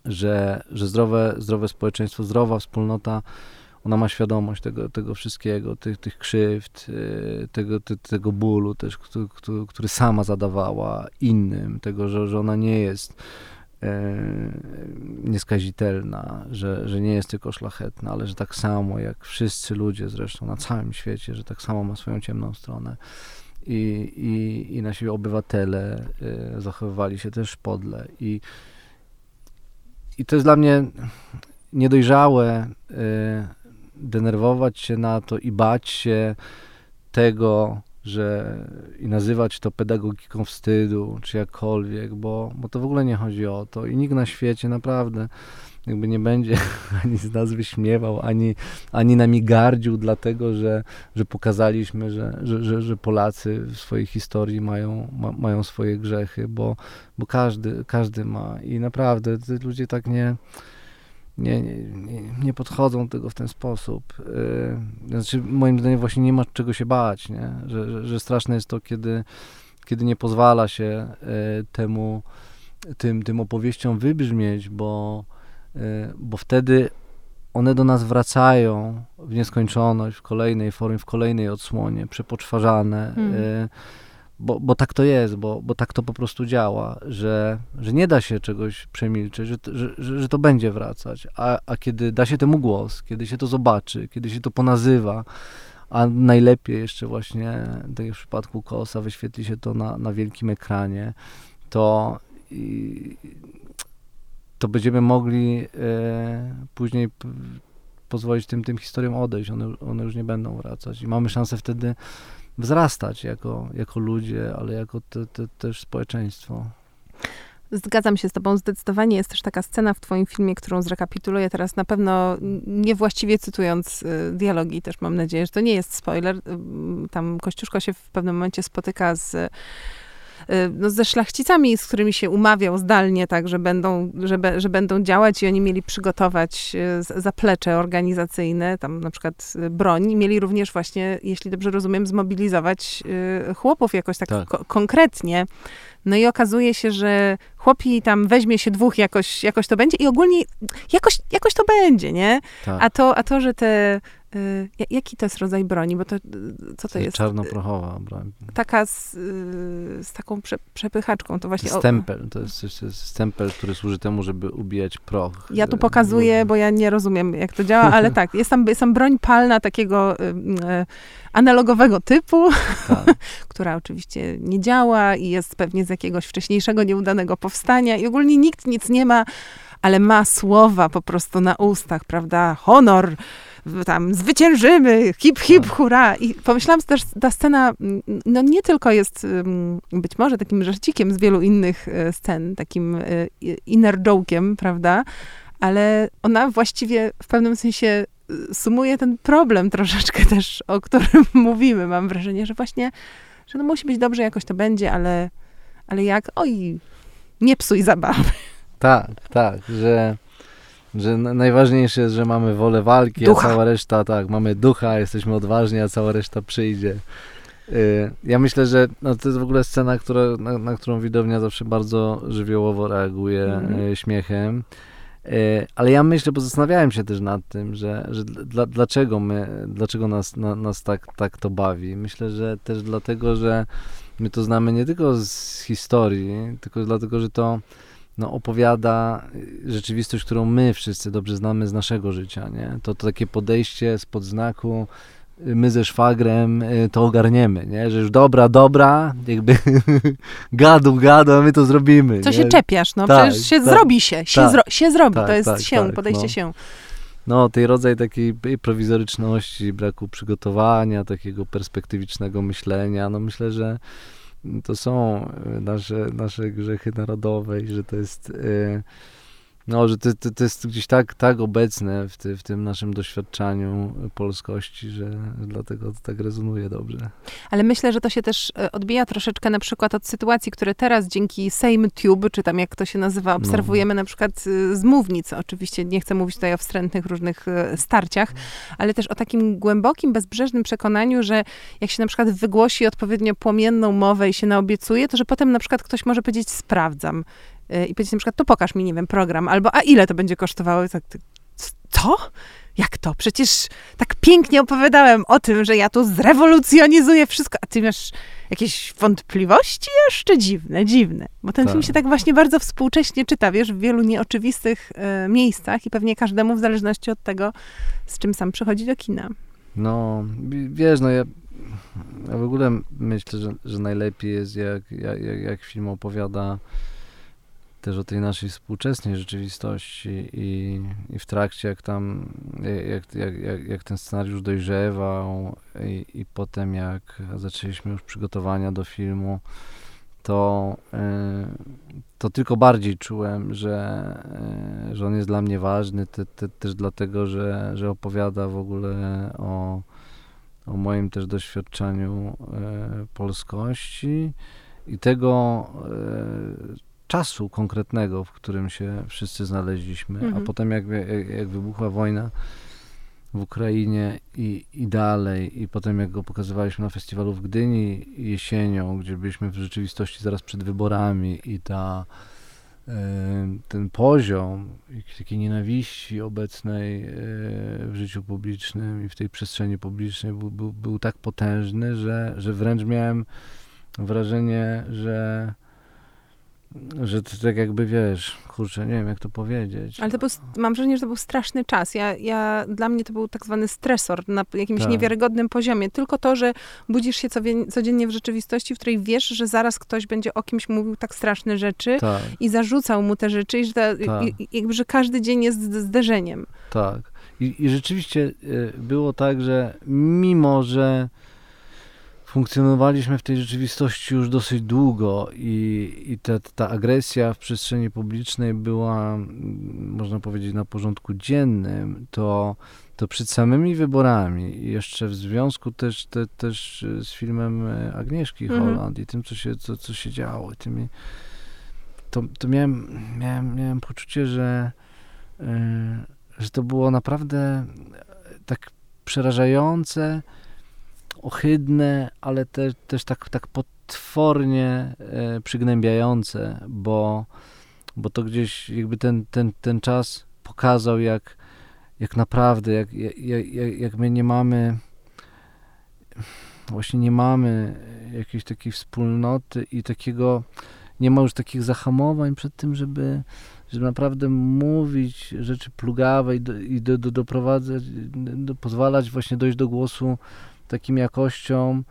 że, że zdrowe, zdrowe społeczeństwo, zdrowa wspólnota, ona ma świadomość tego, tego wszystkiego, tych, tych krzywd, y, tego, te, tego bólu też, który, który, sama zadawała innym, tego, że, że ona nie jest e, nieskazitelna, że, że nie jest tylko szlachetna, ale że tak samo jak wszyscy ludzie zresztą na całym świecie, że tak samo ma swoją ciemną stronę i, i, i nasi obywatele y, zachowywali się też podle. I, I to jest dla mnie niedojrzałe y, denerwować się na to i bać się tego, że i nazywać to pedagogiką wstydu, czy jakkolwiek, bo, bo to w ogóle nie chodzi o to i nikt na świecie naprawdę jakby nie będzie ani z nas wyśmiewał, ani, ani nami gardził, dlatego że, że pokazaliśmy, że, że, że, Polacy w swojej historii mają, ma, mają swoje grzechy, bo, bo każdy, każdy ma i naprawdę ludzie tak nie. Nie, nie, nie, podchodzą do tego w ten sposób. Yy, znaczy, moim zdaniem właśnie nie ma czego się bać, nie? Że, że, że straszne jest to, kiedy, kiedy nie pozwala się yy, temu, tym, tym opowieściom wybrzmieć, bo, Y, bo wtedy one do nas wracają w nieskończoność, w kolejnej formie, w kolejnej odsłonie, przepoczwarzane, hmm. Bo, bo tak to jest, bo, bo tak to po prostu działa, że, że nie da się czegoś przemilczeć, że, że, że to będzie wracać, a, a kiedy da się temu głos, kiedy się to zobaczy, kiedy się to ponazywa, a najlepiej jeszcze właśnie, tak jak w przypadku Kosa, wyświetli się to na, na wielkim ekranie, to i, to będziemy mogli e, później pozwolić tym, tym historiom odejść. One, one już nie będą wracać. I mamy szansę wtedy wzrastać jako, jako ludzie, ale jako te, te, też społeczeństwo. Zgadzam się z tobą. Zdecydowanie jest też taka scena w twoim filmie, którą zrekapituluję teraz na pewno niewłaściwie cytując y, dialogi. Też mam nadzieję, że to nie jest spoiler. Y, tam Kościuszko się w pewnym momencie spotyka z no, ze szlachcicami, z którymi się umawiał zdalnie, tak, że będą, że, be, że będą działać i oni mieli przygotować y, zaplecze organizacyjne, tam na przykład y, broń, mieli również właśnie, jeśli dobrze rozumiem, zmobilizować chłopów jakoś tak, tak. Ko konkretnie. No i okazuje się, że chłopi tam weźmie się dwóch, jakoś, jakoś to będzie i ogólnie jakoś, jakoś to będzie, nie? Tak. A, to, a to, że te Y, jaki to jest rodzaj broni? Bo to, y, co to jest? Czarnoprochowa broń. Taka z, y, z taką prze, przepychaczką. To właśnie stempel. To jest, to jest stempel, który służy temu, żeby ubijać proch. Ja tu pokazuję, bo ja nie rozumiem, jak to działa, ale tak, jest tam, jest tam broń palna takiego y, y, analogowego typu, tak. która oczywiście nie działa i jest pewnie z jakiegoś wcześniejszego, nieudanego powstania i ogólnie nikt nic nie ma, ale ma słowa po prostu na ustach, prawda? Honor, tam zwyciężymy, hip, hip, tak. hurra. I pomyślałam że też, ta scena, mm, no nie tylko jest być może takim żarcikiem z wielu innych e, scen, takim e, inner joke'iem, prawda? Ale ona właściwie w pewnym sensie e, sumuje ten problem troszeczkę też, o którym mówimy. Mam wrażenie, że właśnie, że no musi być dobrze, jakoś to będzie, ale, ale jak? Oj, Nie psuj zabawy. Tak, tak, że, że najważniejsze jest, że mamy wolę walki, ducha. a cała reszta, tak, mamy ducha, jesteśmy odważni, a cała reszta przyjdzie. Y, ja myślę, że no, to jest w ogóle scena, która, na, na którą widownia zawsze bardzo żywiołowo reaguje mm. śmiechem. Y, ale ja myślę, bo zastanawiałem się też nad tym, że, że dla, dlaczego my, dlaczego nas, na, nas tak, tak to bawi. Myślę, że też dlatego, że my to znamy nie tylko z historii, tylko dlatego, że to no, opowiada rzeczywistość, którą my wszyscy dobrze znamy z naszego życia, nie? To, to takie podejście spod znaku my ze szwagrem y, to ogarniemy, nie? Że już dobra, dobra, jakby gadu, gadu, a my to zrobimy. Co nie? się czepiasz, no tak, przecież się tak, zrobi się, się, tak, zro, się zrobi, tak, to jest tak, się, tak, podejście no. się. No, tej rodzaj takiej prowizoryczności, braku przygotowania, takiego perspektywicznego myślenia, no myślę, że to są nasze, nasze grzechy narodowe i że to jest... No, że to, to, to, jest gdzieś tak, tak obecne w, ty, w tym naszym doświadczaniu polskości, że dlatego to tak rezonuje dobrze. Ale myślę, że to się też e, odbija troszeczkę na przykład od sytuacji, które teraz dzięki Sejm Tube, czy tam jak to się nazywa, no. obserwujemy no. na przykład z mównic. Oczywiście nie chcę mówić tutaj o wstrętnych różnych e, starciach, ale też o takim głębokim, bezbrzeżnym przekonaniu, że jak się na przykład wygłosi odpowiednio płomienną mowę i się naobiecuje, to że potem na przykład ktoś może powiedzieć sprawdzam. Y, i powiedzieć na przykład, to pokaż mi, nie wiem, program, albo a ile to będzie kosztowało? Tak, co? Jak to? Przecież tak pięknie opowiadałem o tym, że ja tu zrewolucjonizuję wszystko, a ty masz jakieś wątpliwości jeszcze dziwne, dziwne. Bo ten tak. film się tak właśnie bardzo współcześnie czyta, wiesz, w wielu nieoczywistych e, miejscach i pewnie każdemu w zależności od tego, z czym sam przychodzi do kina. No, wiesz, no ja, ja w ogóle myślę, że, że najlepiej jest, jak, jak, jak film opowiada też o tej naszej współczesnej rzeczywistości i, i w trakcie, jak tam, jak, jak, jak, jak ten scenariusz dojrzewał i, i potem jak zaczęliśmy już przygotowania do filmu, to, e, to tylko bardziej czułem, że, e, że on jest dla mnie ważny, te, te, też dlatego, że, że opowiada w ogóle o, o moim też doświadczeniu e, polskości i tego, czasu konkretnego, w którym się wszyscy znaleźliśmy, mhm. a potem jak, jak, jak, wybuchła wojna w Ukrainie i, i dalej, i potem jak go pokazywaliśmy na festiwalu w Gdyni jesienią, gdzie byliśmy w rzeczywistości zaraz przed wyborami i ta e, ten poziom takiej nienawiści obecnej e, w życiu publicznym i w tej przestrzeni publicznej był, był, był tak potężny, że, że wręcz miałem wrażenie, że że to tak jakby wiesz, kurczę, nie wiem jak to powiedzieć. Ale to był, mam wrażenie, że to był straszny czas. Ja, ja, dla mnie to był tak zwany stresor na jakimś tak. niewiarygodnym poziomie. Tylko to, że budzisz się codziennie w rzeczywistości, w której wiesz, że zaraz ktoś będzie o kimś mówił tak straszne rzeczy tak. i zarzucał mu te rzeczy i że, ta, tak. i, jakby, że każdy dzień jest zderzeniem. Tak. I, i rzeczywiście y, było tak, że mimo, że funkcjonowaliśmy w tej rzeczywistości już dosyć długo i, i ta, ta agresja w przestrzeni publicznej była, mm, można powiedzieć, na porządku dziennym, to, to przed samymi wyborami i jeszcze w związku też, te, też z filmem Agnieszki mhm. Holland i tym, co się, co, co się działo, tymi, to, to miałem, miałem, miałem poczucie, że, yy, że to było naprawdę tak przerażające, ohydne, ale te, też tak, tak potwornie e, przygnębiające, bo, bo to gdzieś jakby ten, ten, ten czas pokazał, jak, jak naprawdę, jak, jak, jak, jak my nie mamy właśnie nie mamy jakiejś takiej wspólnoty i takiego, nie ma już takich zahamowań przed tym, żeby, żeby naprawdę mówić rzeczy plugawe i, do, i do, do, doprowadzać, do, pozwalać właśnie dojść do głosu takim jakością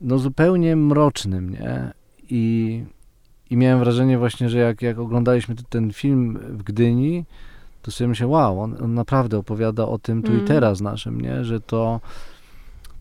no zupełnie mrocznym, nie? I, i miałem wrażenie właśnie, że jak, jak oglądaliśmy ten film w Gdyni, to sobie myślałem, wow, on, on naprawdę opowiada o tym tu mm. i teraz naszym, nie? Że to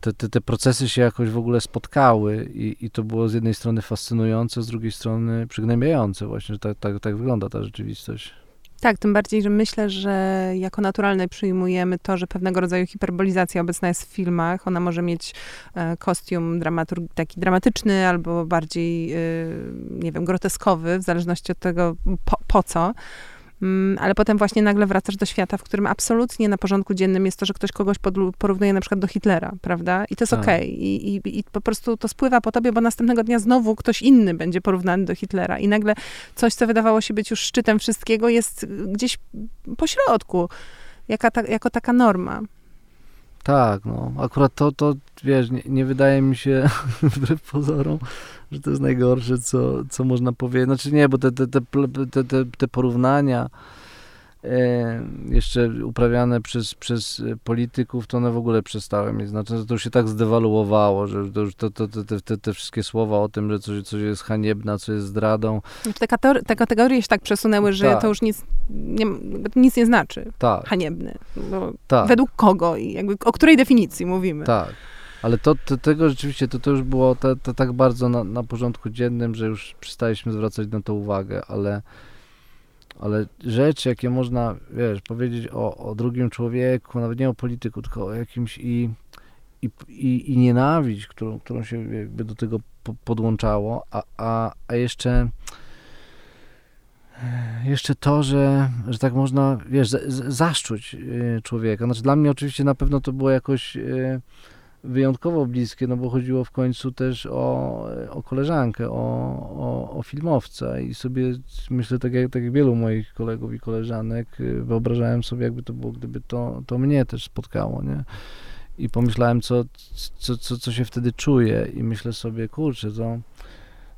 te, te, te procesy się jakoś w ogóle spotkały i, i to było z jednej strony fascynujące, z drugiej strony przygnębiające właśnie, że tak, tak, tak wygląda ta rzeczywistość Tak, tym bardziej, że myślę, że jako naturalne przyjmujemy to, że pewnego rodzaju hiperbolizacja obecna jest w filmach. Ona może mieć e, kostium dramatur- taki dramatyczny albo bardziej, e, nie wiem, groteskowy, w zależności od tego po, po co. Mm, ale potem właśnie nagle wracasz do świata, w którym absolutnie na porządku dziennym jest to, że ktoś kogoś porównuje na przykład do Hitlera, prawda? I to jest Tak. okej. I, i, I po prostu to spływa po tobie, bo następnego dnia znowu ktoś inny będzie porównany do Hitlera. I nagle coś, co wydawało się być już szczytem wszystkiego, jest gdzieś po środku, jaka ta, jako taka norma. Tak, no. Akurat to, to wiesz, nie, nie wydaje mi się, wbrew pozorom, że to jest najgorsze, co, co można powiedzieć. Znaczy nie, bo te, te, te, te, te, porównania jeszcze uprawiane przez, przez polityków, to one w ogóle przestały mieć znaczenie. To już się tak zdewaluowało, że to już to, to, to, te, te, wszystkie słowa o tym, że coś, coś jest haniebne, a co jest zdradą. Znaczy, Te, kategorie, te kategorie się tak przesunęły, że Tak. to już nic nie, nic nie znaczy. Tak, Haniebny. Tak. Według kogo i jakby o której definicji mówimy? Tak. Ale to, to, tego rzeczywiście, to, to już było to, to tak bardzo na, na porządku dziennym, że już przestaliśmy zwracać na to uwagę, ale, ale rzeczy, jakie można, wiesz, powiedzieć o, o drugim człowieku, nawet nie o polityku, tylko o jakimś i, i, i, i nienawiść, którą, którą się jakby do tego po, podłączało, a, a, a jeszcze jeszcze to, że, że tak można, wiesz, zaszczuć y, człowieka. Znaczy dla mnie oczywiście na pewno to było jakoś y, wyjątkowo bliskie, no bo chodziło w końcu też o, o koleżankę, o, o, o filmowca i sobie myślę, tak jak, tak jak wielu moich kolegów i koleżanek, y, wyobrażałem sobie, jakby to było, gdyby to, to mnie też spotkało, nie? I pomyślałem, co, co, co, co się wtedy czuję i myślę sobie, kurczę, to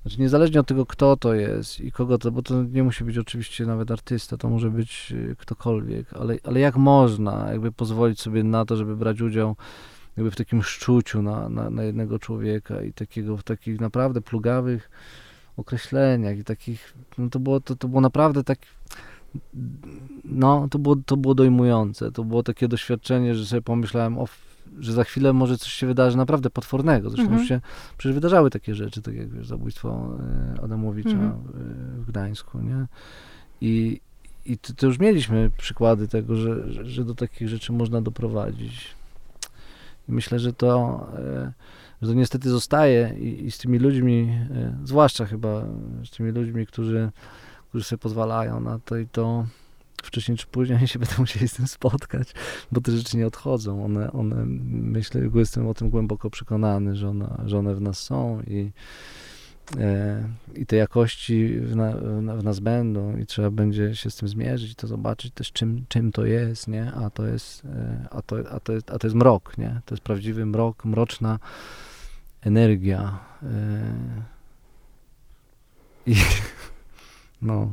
znaczy niezależnie od tego, kto to jest i kogo to, bo to nie musi być oczywiście nawet artysta, to może być y, ktokolwiek, ale, ale jak można jakby pozwolić sobie na to, żeby brać udział jakby w takim szczuciu na, na, na jednego człowieka i takiego w takich naprawdę plugawych określeniach i takich, no to było, to, to było naprawdę tak, no to było, to było dojmujące, to było takie doświadczenie, że sobie pomyślałem, o, że za chwilę może coś się wydarzy naprawdę potwornego, zresztą Mhm. już się przecież wydarzały takie rzeczy, tak jak wiesz, zabójstwo e, Adamowicza Mhm. e, w Gdańsku, nie? I, i to, to już mieliśmy przykłady tego, że, że, że do takich rzeczy można doprowadzić. Myślę, że to, e, że to niestety zostaje i, i z tymi ludźmi, e, zwłaszcza chyba z tymi ludźmi, którzy, którzy sobie pozwalają na to i to wcześniej czy później się będą musieli z tym spotkać, bo te rzeczy nie odchodzą. One, one myślę, jestem o tym głęboko przekonany, że one, że one w nas są i, e, i te jakości w na- w nas będą i trzeba będzie się z tym zmierzyć, to zobaczyć też czym, czym to jest, nie? A to jest, e, a to, a to jest, a to jest mrok, nie? To jest prawdziwy mrok, mroczna energia. e, I no,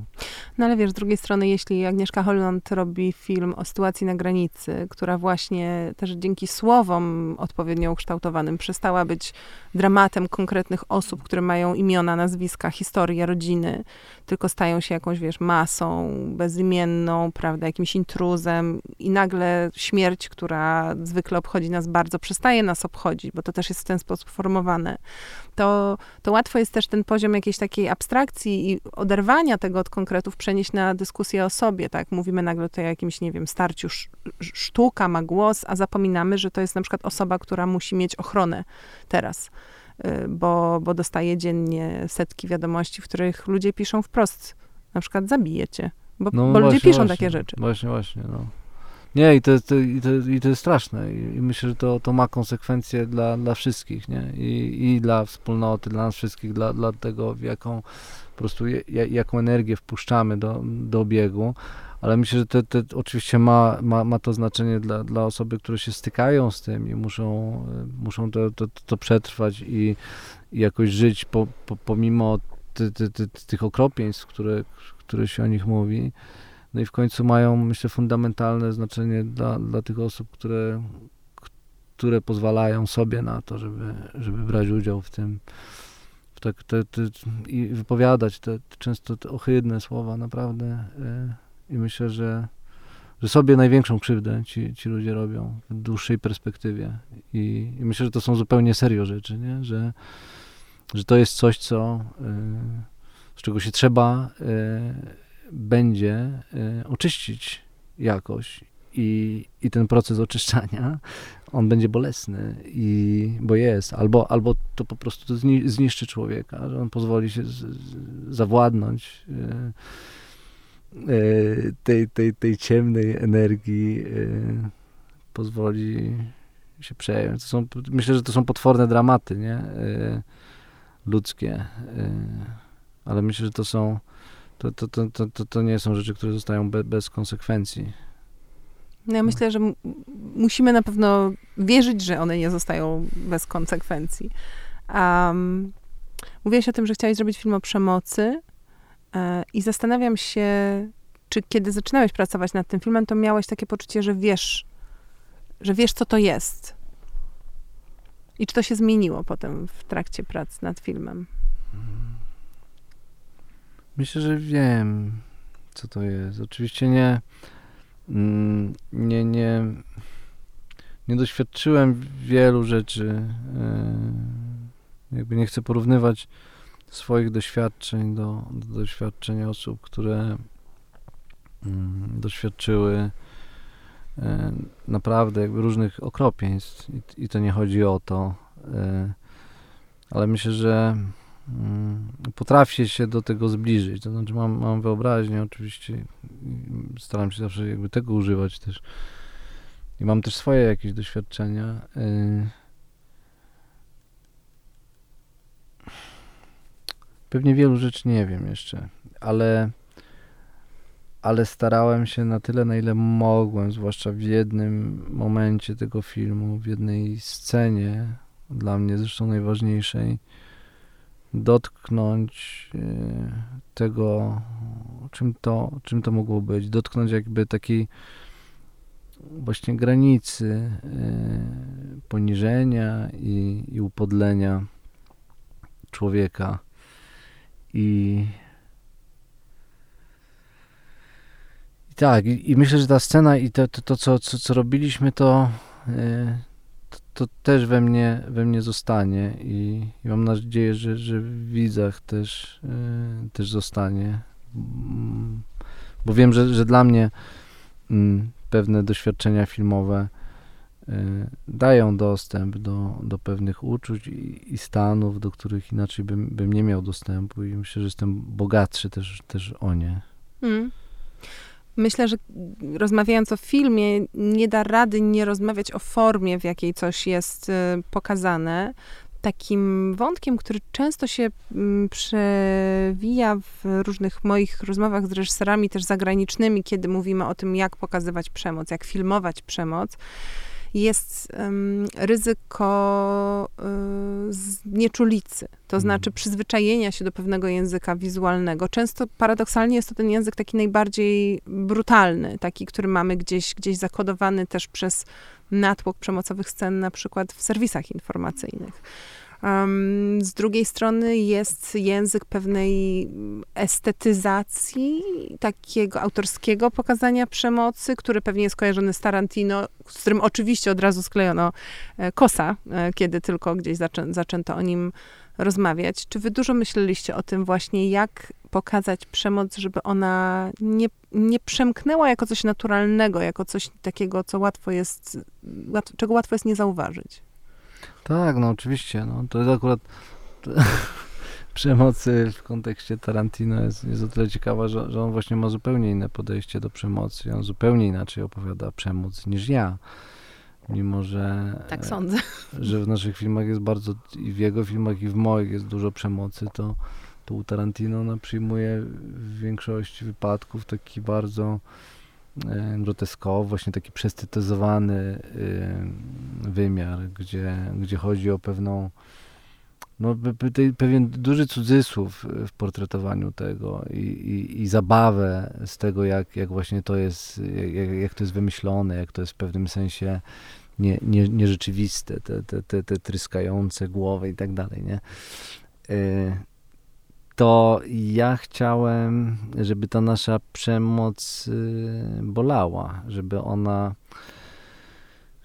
No ale wiesz, z drugiej strony, jeśli Agnieszka Holland robi film o sytuacji na granicy, która właśnie też dzięki słowom odpowiednio ukształtowanym przestała być dramatem konkretnych osób, które mają imiona, nazwiska, historię, rodziny, tylko stają się jakąś, wiesz, masą bezimienną, prawda, jakimś intruzem i nagle śmierć, która zwykle obchodzi nas bardzo, przestaje nas obchodzić, bo to też jest w ten sposób formowane. To, to łatwo jest też ten poziom jakiejś takiej abstrakcji i oderwania tego od konkretów przenieść na dyskusję o sobie, tak? Mówimy nagle tutaj o jakimś, nie wiem, starciu, sz, sz- sztuka ma głos, a zapominamy, że to jest na przykład osoba, która musi mieć ochronę teraz, bo, bo dostaje dziennie setki wiadomości, w których ludzie piszą wprost, na przykład zabijecie, bo, No bo ludzie właśnie, piszą właśnie, takie rzeczy. Właśnie, właśnie, no. Nie, i to, to, i to, i to jest straszne. I, myślę, że to, to ma konsekwencje dla, dla wszystkich, nie? I, I dla wspólnoty, dla nas wszystkich, dla, dla tego, w jaką po prostu, je, ja- jaką energię wpuszczamy do, do obiegu. Ale myślę, że to, to oczywiście ma, ma, ma to znaczenie dla, dla osoby, które się stykają z tym i muszą, e, muszą to, to, to przetrwać i, i jakoś żyć po, po, pomimo ty, ty, ty, tych okropieństw, które, które się o nich mówi. No i w końcu mają, myślę, fundamentalne znaczenie dla, dla tych osób, które, które pozwalają sobie na to, żeby, żeby brać udział w tym w tak, te, te, i wypowiadać te, te często te ohydne słowa, naprawdę. y, I myślę, że, że sobie największą krzywdę ci, ci ludzie robią w dłuższej perspektywie. I, I myślę, że to są zupełnie serio rzeczy, nie? Że, że to jest coś, co, y, z czego się trzeba y, będzie oczyścić jakoś i, i ten proces oczyszczania, on będzie bolesny, i, bo jest, albo, albo to po prostu zniszczy człowieka, że on pozwoli się z, z, zawładnąć tej, tej, tej ciemnej energii, pozwoli się przejąć. To są, myślę, że to są potworne dramaty, nie? Ludzkie. Ale myślę, że to są to, to, to, to, to nie są rzeczy, które zostają be, bez konsekwencji. No ja myślę, że musimy na pewno wierzyć, że one nie zostają bez konsekwencji. Um, mówiłaś o tym, że chciałeś zrobić film o przemocy e, i zastanawiam się, czy kiedy zaczynałeś pracować nad tym filmem, to miałeś takie poczucie, że wiesz, że wiesz, co to jest. I czy to się zmieniło potem w trakcie prac nad filmem? Myślę, że wiem, co to jest. Oczywiście nie, mm, nie, nie, nie doświadczyłem wielu rzeczy. E, jakby nie chcę porównywać swoich doświadczeń do, do doświadczeń osób, które mm, doświadczyły e, naprawdę różnych okropieństw i, i to nie chodzi o to, e, ale myślę, że Mm, potrafię się do tego zbliżyć. To znaczy mam, mam wyobraźnię oczywiście, staram się zawsze jakby tego używać też. I mam też swoje jakieś doświadczenia. Pewnie wielu rzeczy nie wiem jeszcze, ale, ale starałem się na tyle, na ile mogłem, zwłaszcza w jednym momencie tego filmu, w jednej scenie, dla mnie zresztą najważniejszej, dotknąć e, tego, czym to, czym to mogło być, dotknąć jakby takiej właśnie granicy e, poniżenia i, i upodlenia człowieka. I, tak, i, myślę, że ta scena i to, to, to co, co, co robiliśmy, to, e, to też we mnie, we mnie zostanie i, i mam nadzieję, że, że w widzach też, yy, też zostanie. Mm, bo wiem, że, że dla mnie yy, pewne doświadczenia filmowe dają dostęp do, do pewnych uczuć i, i, stanów, do których inaczej bym, bym nie miał dostępu i myślę, że jestem bogatszy też, też o nie. Mm. Myślę, że rozmawiając o filmie, nie da rady nie rozmawiać o formie, w jakiej coś jest y, pokazane. Takim wątkiem, który często się mm, przewija w różnych moich rozmowach z reżyserami, też zagranicznymi, kiedy mówimy o tym, jak pokazywać przemoc, jak filmować przemoc, jest um, ryzyko um, nieczulicy, to mhm. znaczy przyzwyczajenia się do pewnego języka wizualnego. Często paradoksalnie jest to ten język taki najbardziej brutalny, taki, który mamy gdzieś, gdzieś zakodowany też przez natłok przemocowych scen, na przykład w serwisach informacyjnych. Um, z drugiej strony jest język pewnej estetyzacji, takiego autorskiego pokazania przemocy, który pewnie jest kojarzony z Tarantino, z którym oczywiście od razu sklejono e, kosa, e, kiedy tylko gdzieś zaczę, zaczęto o nim rozmawiać. Czy wy dużo myśleliście o tym właśnie, jak pokazać przemoc, żeby ona nie, nie przemknęła jako coś naturalnego, jako coś takiego, co łatwo jest, łat, czego łatwo jest nie zauważyć? Tak, no oczywiście. No, to jest akurat przemocy w kontekście Tarantino jest, jest o tyle ciekawa, że, że on właśnie ma zupełnie inne podejście do przemocy. On zupełnie inaczej opowiada przemoc niż ja. Mimo, że. Tak sądzę. Że w naszych filmach jest bardzo, i w jego filmach, i w moich jest dużo przemocy, to, to u Tarantino ona przyjmuje w większości wypadków taki bardzo E, groteskowy, właśnie taki przestetyzowany e, wymiar, gdzie, gdzie chodzi o pewną no, pewien duży cudzysłów w portretowaniu tego i, i, i zabawę z tego, jak, jak właśnie to jest, jak, jak to jest wymyślone, jak to jest w pewnym sensie nie, nie, nierzeczywiste, te, te, te, te tryskające głowy i tak dalej, nie? E, to ja chciałem, żeby ta nasza przemoc y, bolała, żeby ona,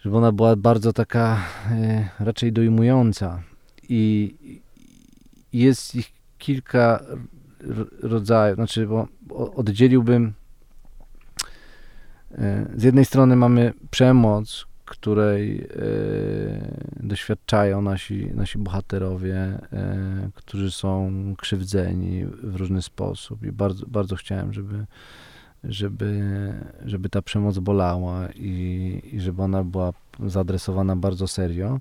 żeby ona była bardzo taka y, raczej dojmująca. I jest ich kilka rodzajów, znaczy, bo oddzieliłbym e, z jednej strony mamy przemoc, której e, doświadczają nasi, nasi bohaterowie, e, którzy są krzywdzeni w różny sposób i bardzo, bardzo chciałem, żeby, żeby, żeby ta przemoc bolała i, i żeby ona była zaadresowana bardzo serio.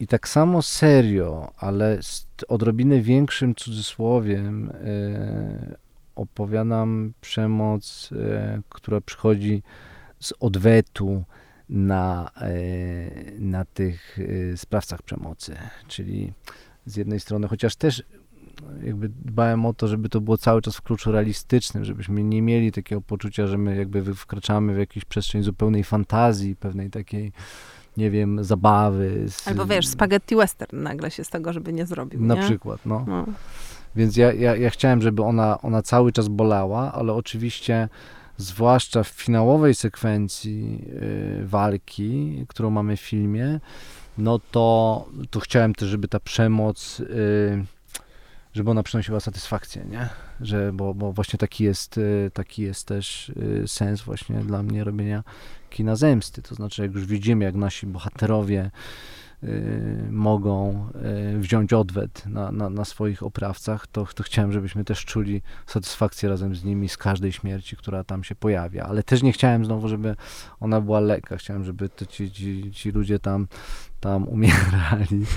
I tak samo serio, ale z odrobinę większym cudzysłowiem e, opowiadam przemoc, e, która przychodzi z odwetu na, e, na tych e, sprawcach przemocy. Czyli z jednej strony, chociaż też jakby dbałem o to, żeby to było cały czas w kluczu realistycznym, żebyśmy nie mieli takiego poczucia, że my jakby wkraczamy w jakąś przestrzeń zupełnej fantazji, pewnej takiej nie wiem, zabawy. Z... Albo wiesz, spaghetti western nagle się z tego, żeby nie zrobił, Na nie? przykład, no. no. Więc ja, ja, ja chciałem, żeby ona, ona cały czas bolała, ale oczywiście zwłaszcza w finałowej sekwencji y, walki, którą mamy w filmie, no to, to chciałem też, żeby ta przemoc, y, żeby ona przynosiła satysfakcję, nie? Że, bo, bo właśnie taki jest, y, taki jest też sens właśnie dla mnie robienia kina zemsty. To znaczy, jak już widzimy, jak nasi bohaterowie mogą y, wziąć odwet na, na, na, swoich oprawcach, to, to chciałem, żebyśmy też czuli satysfakcję razem z nimi z każdej śmierci, która tam się pojawia. Ale też nie chciałem znowu, żeby ona była lekka. Chciałem, żeby ci, ci, ci ludzie tam, tam umierali.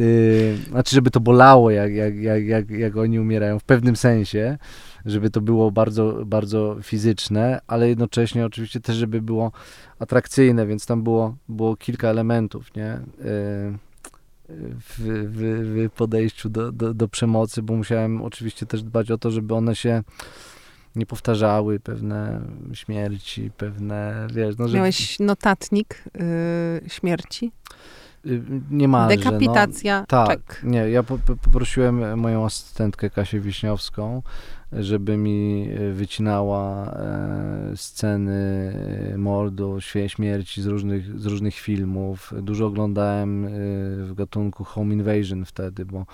Y, znaczy, żeby to bolało, jak, jak, jak, jak, jak oni umierają w pewnym sensie żeby to było bardzo, bardzo fizyczne, ale jednocześnie oczywiście też, żeby było atrakcyjne, więc tam było, było kilka elementów, nie? E, w, w, w podejściu do, do, do przemocy, bo musiałem oczywiście też dbać o to, żeby one się nie powtarzały, pewne śmierci, pewne, wiesz, no, że... Miałeś notatnik yy, śmierci? Y, niemalże. Dekapitacja, no, Tak, nie, ja po, poprosiłem moją asystentkę Kasię Wiśniowską, żeby mi e, wycinała e, sceny e, mordu, śmierci z różnych, z różnych filmów. Dużo oglądałem w gatunku Home Invasion wtedy, bo,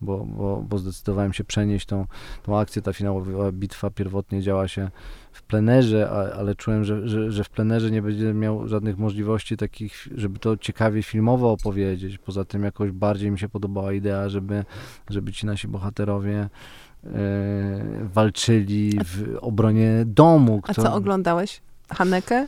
bo, bo, bo zdecydowałem się przenieść tą, tą akcję. Ta finałowa bitwa pierwotnie działa się w plenerze, ale czułem, że, że, że w plenerze nie będzie miał żadnych możliwości takich, żeby to ciekawie filmowo opowiedzieć. Poza tym jakoś bardziej mi się podobała idea, żeby, żeby ci nasi bohaterowie walczyli w obronie domu. A co oglądałeś? Haneke?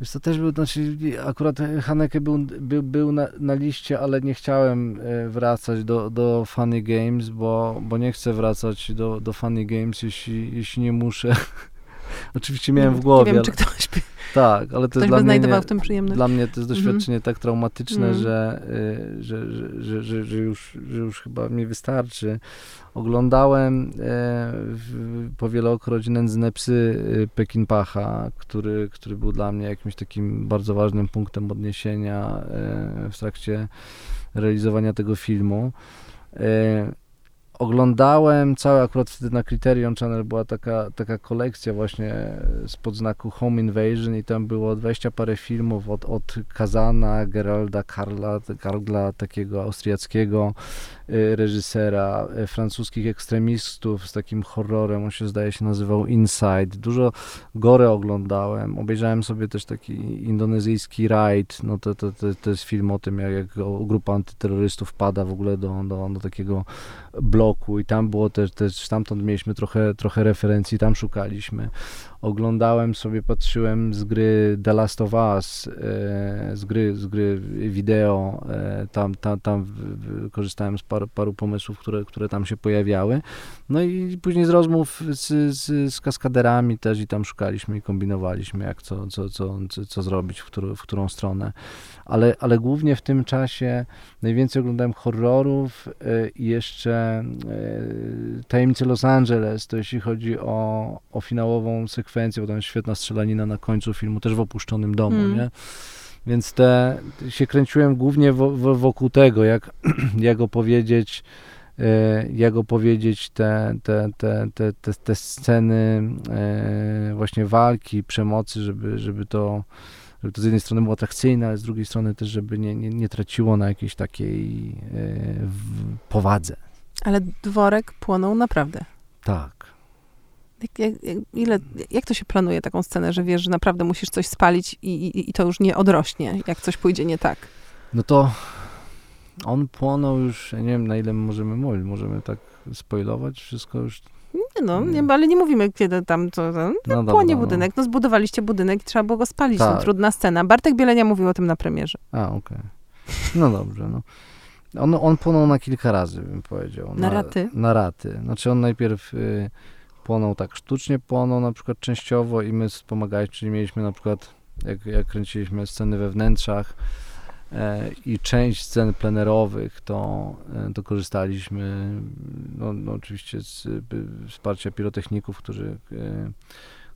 Wiesz, to też był, znaczy akurat Haneke był, był, był na, na liście, ale nie chciałem e, wracać do, do Funny Games, bo, bo nie chcę wracać do, do Funny Games, jeśli, jeśli nie muszę. Oczywiście miałem w głowie. Nie wiem, czy ktoś tak, ale to ktoś dla mnie, w tym przyjemność. Dla mnie to jest mhm. doświadczenie mm. tak traumatyczne, mm. że, y, że, że, że, że, już, że już chyba mi wystarczy. Oglądałem e, powielokroć Nędzne psy y, Pekinpacha, który, który był dla mnie jakimś takim bardzo ważnym punktem odniesienia e, w trakcie realizowania tego filmu. E, oglądałem całe, akurat wtedy na Criterion Channel była taka, taka kolekcja właśnie spod znaku Home Invasion i tam było 20 parę filmów od, od Kazana, Geralda Karla, Karla takiego austriackiego y, reżysera, y, francuskich ekstremistów z takim horrorem, on się zdaje się nazywał Inside. Dużo gore oglądałem, obejrzałem sobie też taki indonezyjski Raid, no to, to, to, to jest film o tym, jak, jak grupa antyterrorystów pada w ogóle do, do, do takiego bloku i tam było też, też stamtąd mieliśmy trochę, trochę referencji, tam szukaliśmy. Oglądałem sobie, patrzyłem z gry The Last of Us, e, z gry, z gry wideo, e, tam, tam, tam korzystałem z paru, paru pomysłów, które, które tam się pojawiały. No i później z rozmów z, z, z kaskaderami też i tam szukaliśmy i kombinowaliśmy, jak co, co, co, co, zrobić, w, który, w którą stronę. Ale, ale głównie w tym czasie najwięcej oglądałem horrorów e, i jeszcze Tajemnice Los Angeles, to jeśli chodzi o, o finałową sekwencję, bo tam jest świetna strzelanina na końcu filmu, też w opuszczonym domu, mm. nie? Więc te, się kręciłem głównie wokół tego, jak, jak opowiedzieć e, jak opowiedzieć te, te, te, te, te, te sceny e, właśnie walki, przemocy, żeby, żeby to żeby to z jednej strony było atrakcyjne, ale z drugiej strony też, żeby nie, nie, nie traciło na jakiejś takiej e, powadze. Ale dworek płonął naprawdę. Tak. Jak, jak, ile, jak to się planuje taką scenę, że wiesz, że naprawdę musisz coś spalić i, i, i to już nie odrośnie, jak coś pójdzie nie tak? No to on płonął już, ja nie wiem na ile możemy mówić, możemy tak spoilować wszystko już. Nie no, nie, ale nie mówimy, kiedy tam to, to no, no płonie dobra, budynek. No. no zbudowaliście budynek i trzeba było go spalić. Tak. No, trudna scena. Bartek Bielenia mówił o tym na premierze. A, okej. Okay. No dobrze, no. On, on płonął na kilka razy, bym powiedział. Na, na raty? Na raty. Znaczy on najpierw y, płonął tak sztucznie, płonął na przykład częściowo i my wspomagaliśmy, czyli mieliśmy na przykład, jak, jak kręciliśmy sceny we wnętrzach, E, i część scen plenerowych to, e, to korzystaliśmy no, no oczywiście z wsparcia pirotechników, którzy, e,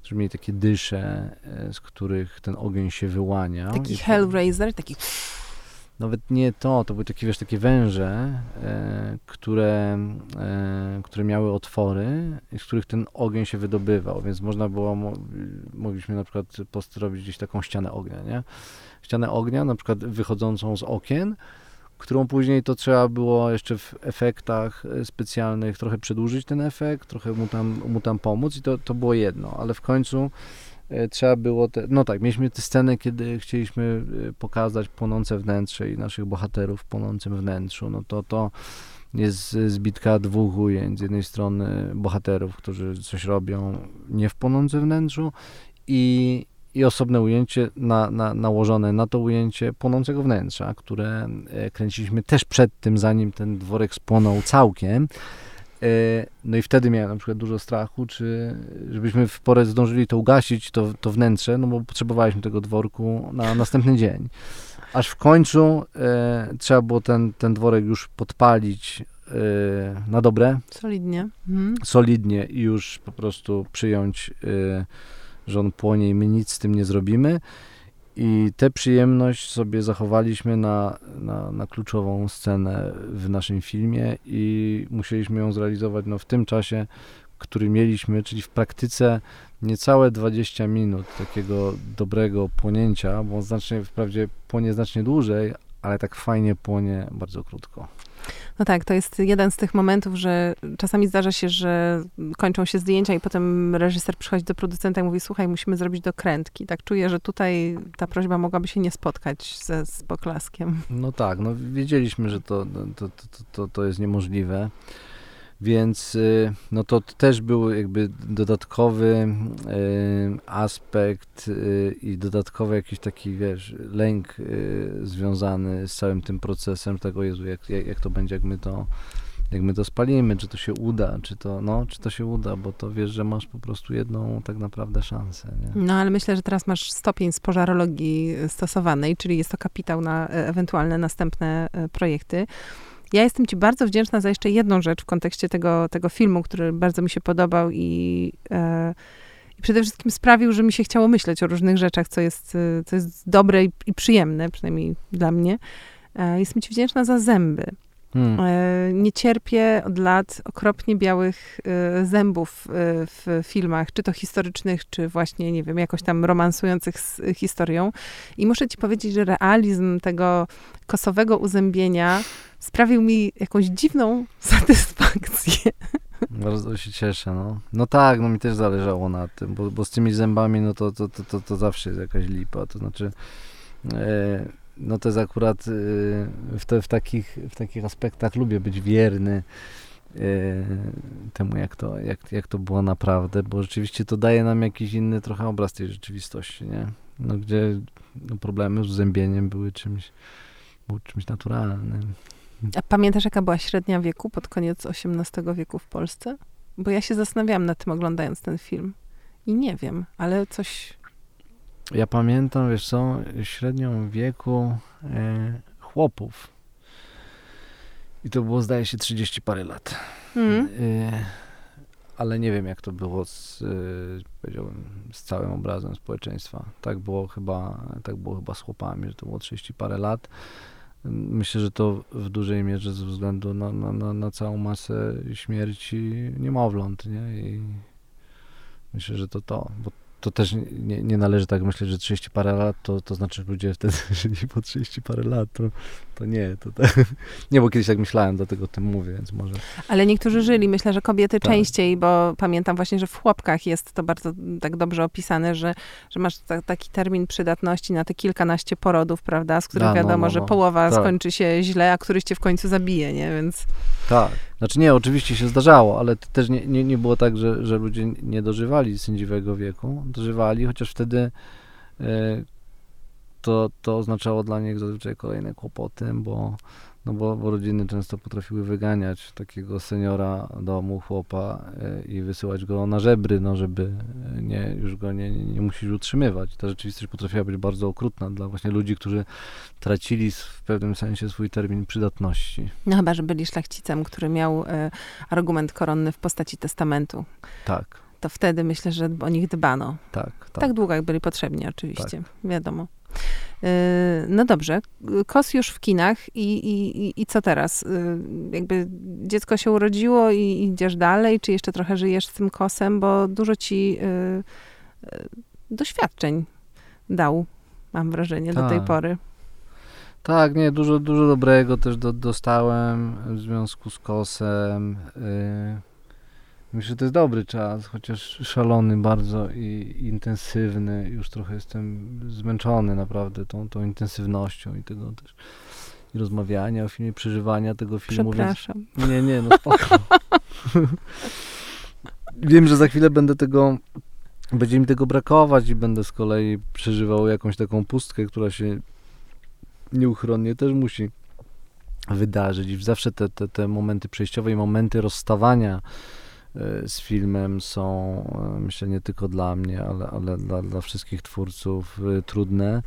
którzy mieli takie dysze, z których ten ogień się wyłania. Taki Hellraiser, taki nawet nie to, to były takie, wiesz, takie węże, e, które, e, które miały otwory, z których ten ogień się wydobywał, więc można było, mo, mogliśmy na przykład postrobić gdzieś taką ścianę ognia, nie? Ścianę ognia, na przykład wychodzącą z okien, którą później to trzeba było jeszcze w efektach e, specjalnych trochę przedłużyć ten efekt, trochę mu tam, mu tam pomóc i to, to było jedno, ale w końcu trzeba było, te, no tak, mieliśmy te sceny, kiedy chcieliśmy e, pokazać płonące wnętrze i naszych bohaterów w płonącym wnętrzu, no to to jest zbitka dwóch ujęć. Z jednej strony bohaterów, którzy coś robią nie w płonącym wnętrzu i, i osobne ujęcie na, na, nałożone na to ujęcie płonącego wnętrza, które e, kręciliśmy też przed tym, zanim ten dworek spłonął całkiem. E, no i wtedy miałem na przykład dużo strachu, czy żebyśmy w porę zdążyli to ugasić, to, to wnętrze, no bo potrzebowaliśmy tego dworku na następny dzień. Aż w końcu e, trzeba było ten, ten dworek już podpalić e, na dobre. Solidnie. Mhm. Solidnie i już po prostu przyjąć, e, że on płonie i my nic z tym nie zrobimy. I tę przyjemność sobie zachowaliśmy na, na, na, kluczową scenę w naszym filmie i musieliśmy ją zrealizować no, w tym czasie, który mieliśmy, czyli w praktyce niecałe 20 minut takiego dobrego płonięcia, bo znacznie, wprawdzie płonie znacznie dłużej, ale tak fajnie płonie bardzo krótko. No tak, to jest jeden z tych momentów, że czasami zdarza się, że kończą się zdjęcia i potem reżyser przychodzi do producenta i mówi, słuchaj, musimy zrobić dokrętki. Tak czuję, że tutaj ta prośba mogłaby się nie spotkać ze, z poklaskiem. No tak, no wiedzieliśmy, że to, to, to, to, to jest niemożliwe. Więc y, no to też był jakby dodatkowy y, aspekt y, i dodatkowy jakiś taki, wiesz, lęk związany z całym tym procesem tego, Jezu, jak, jak, to będzie, jak my to jak my to spalimy, czy to się uda, czy to, no, czy to się uda, bo to wiesz, że masz po prostu jedną tak naprawdę szansę. Nie? No, ale myślę, że teraz masz stopień z pożarologii stosowanej, czyli jest to kapitał na e, ewentualne następne e, projekty. Ja jestem Ci bardzo wdzięczna za jeszcze jedną rzecz w kontekście tego, tego filmu, który bardzo mi się podobał i, e, i przede wszystkim sprawił, że mi się chciało myśleć o różnych rzeczach, co jest, e, co jest dobre i, i przyjemne, przynajmniej dla mnie. E, jestem Ci wdzięczna za zęby. Hmm. E, nie cierpię od lat okropnie białych e, zębów e, w filmach, czy to historycznych, czy właśnie, nie wiem, jakoś tam romansujących z historią. I muszę ci powiedzieć, że realizm tego kosowego uzębienia sprawił mi jakąś dziwną satysfakcję. Bardzo się cieszę, no. No tak, no mi też zależało na tym, bo, bo z tymi zębami, no to, to, to, to, to zawsze jest jakaś lipa, to znaczy... E, no to jest akurat y, w, te, w, takich, w takich aspektach lubię być wierny y, temu, jak to, jak, jak to było naprawdę, bo rzeczywiście to daje nam jakiś inny trochę obraz tej rzeczywistości, nie? No, gdzie no, problemy z zębieniem były czymś, były czymś naturalnym. A pamiętasz, jaka była średnia wieku pod koniec XVIII wieku w Polsce? Bo ja się zastanawiałam nad tym, oglądając ten film. I nie wiem, ale coś ja pamiętam, wiesz co, średnią wieku e, chłopów. I to było, zdaje się, 30 parę lat. Mm. E, ale nie wiem, jak to było z, e, powiedziałbym, z całym obrazem społeczeństwa. Tak było chyba, tak było chyba z chłopami, że to było 30 parę lat. Myślę, że to w dużej mierze ze względu na, na, na, na całą masę śmierci niemowląt, nie? I myślę, że to to, bo to też nie, nie należy tak myśleć, że 30 parę lat to, to znaczy, że ludzie wtedy żyli po 30 parę lat. To, to nie, to tak. Nie, bo kiedyś tak myślałem, dlatego o tym mówię, więc może. Ale niektórzy żyli, myślę, że kobiety tak. częściej, bo pamiętam właśnie, że w chłopkach jest to bardzo tak dobrze opisane, że, że masz ta, taki termin przydatności na te kilkanaście porodów, prawda, z których no, wiadomo, no, no, że połowa tak. skończy się źle, a któryś cię w końcu zabije, nie? Więc. Tak. Znaczy nie, oczywiście się zdarzało, ale też nie, nie, nie było tak, że, że ludzie nie dożywali sędziwego wieku. Dożywali, chociaż wtedy y, to, to oznaczało dla nich zazwyczaj kolejne kłopoty, bo no bo, bo rodziny często potrafiły wyganiać takiego seniora domu, chłopa e, i wysyłać go na żebry, no żeby e, nie, już go nie, nie, nie musisz utrzymywać. Ta rzeczywistość potrafiła być bardzo okrutna dla właśnie ludzi, którzy tracili w pewnym sensie swój termin przydatności. No chyba, że byli szlachcicem, który miał e, argument koronny w postaci testamentu. Tak. To wtedy myślę, że o nich dbano. Tak, tak. Tak długo, jak byli potrzebni oczywiście, tak. wiadomo. Yy, no dobrze, kos już w kinach i, i, i co teraz? Yy, jakby dziecko się urodziło i idziesz dalej, czy jeszcze trochę żyjesz z tym kosem, bo dużo ci yy, doświadczeń dał, mam wrażenie, do tej tak. pory. Tak, nie, dużo, dużo dobrego też do, dostałem w związku z kosem. Myślę, że to jest dobry czas, chociaż szalony bardzo i intensywny. Już trochę jestem zmęczony naprawdę tą, tą intensywnością i tego też i rozmawiania o filmie, przeżywania tego filmu. Przepraszam. Więc... Nie, nie, no spoko. Wiem, że za chwilę będę tego, będzie mi tego brakować i będę z kolei przeżywał jakąś taką pustkę, która się nieuchronnie też musi wydarzyć. I zawsze te, te, te momenty przejściowe i momenty rozstawania z filmem są, e, myślę, nie tylko dla mnie, ale, ale dla, dla wszystkich twórców e, trudne.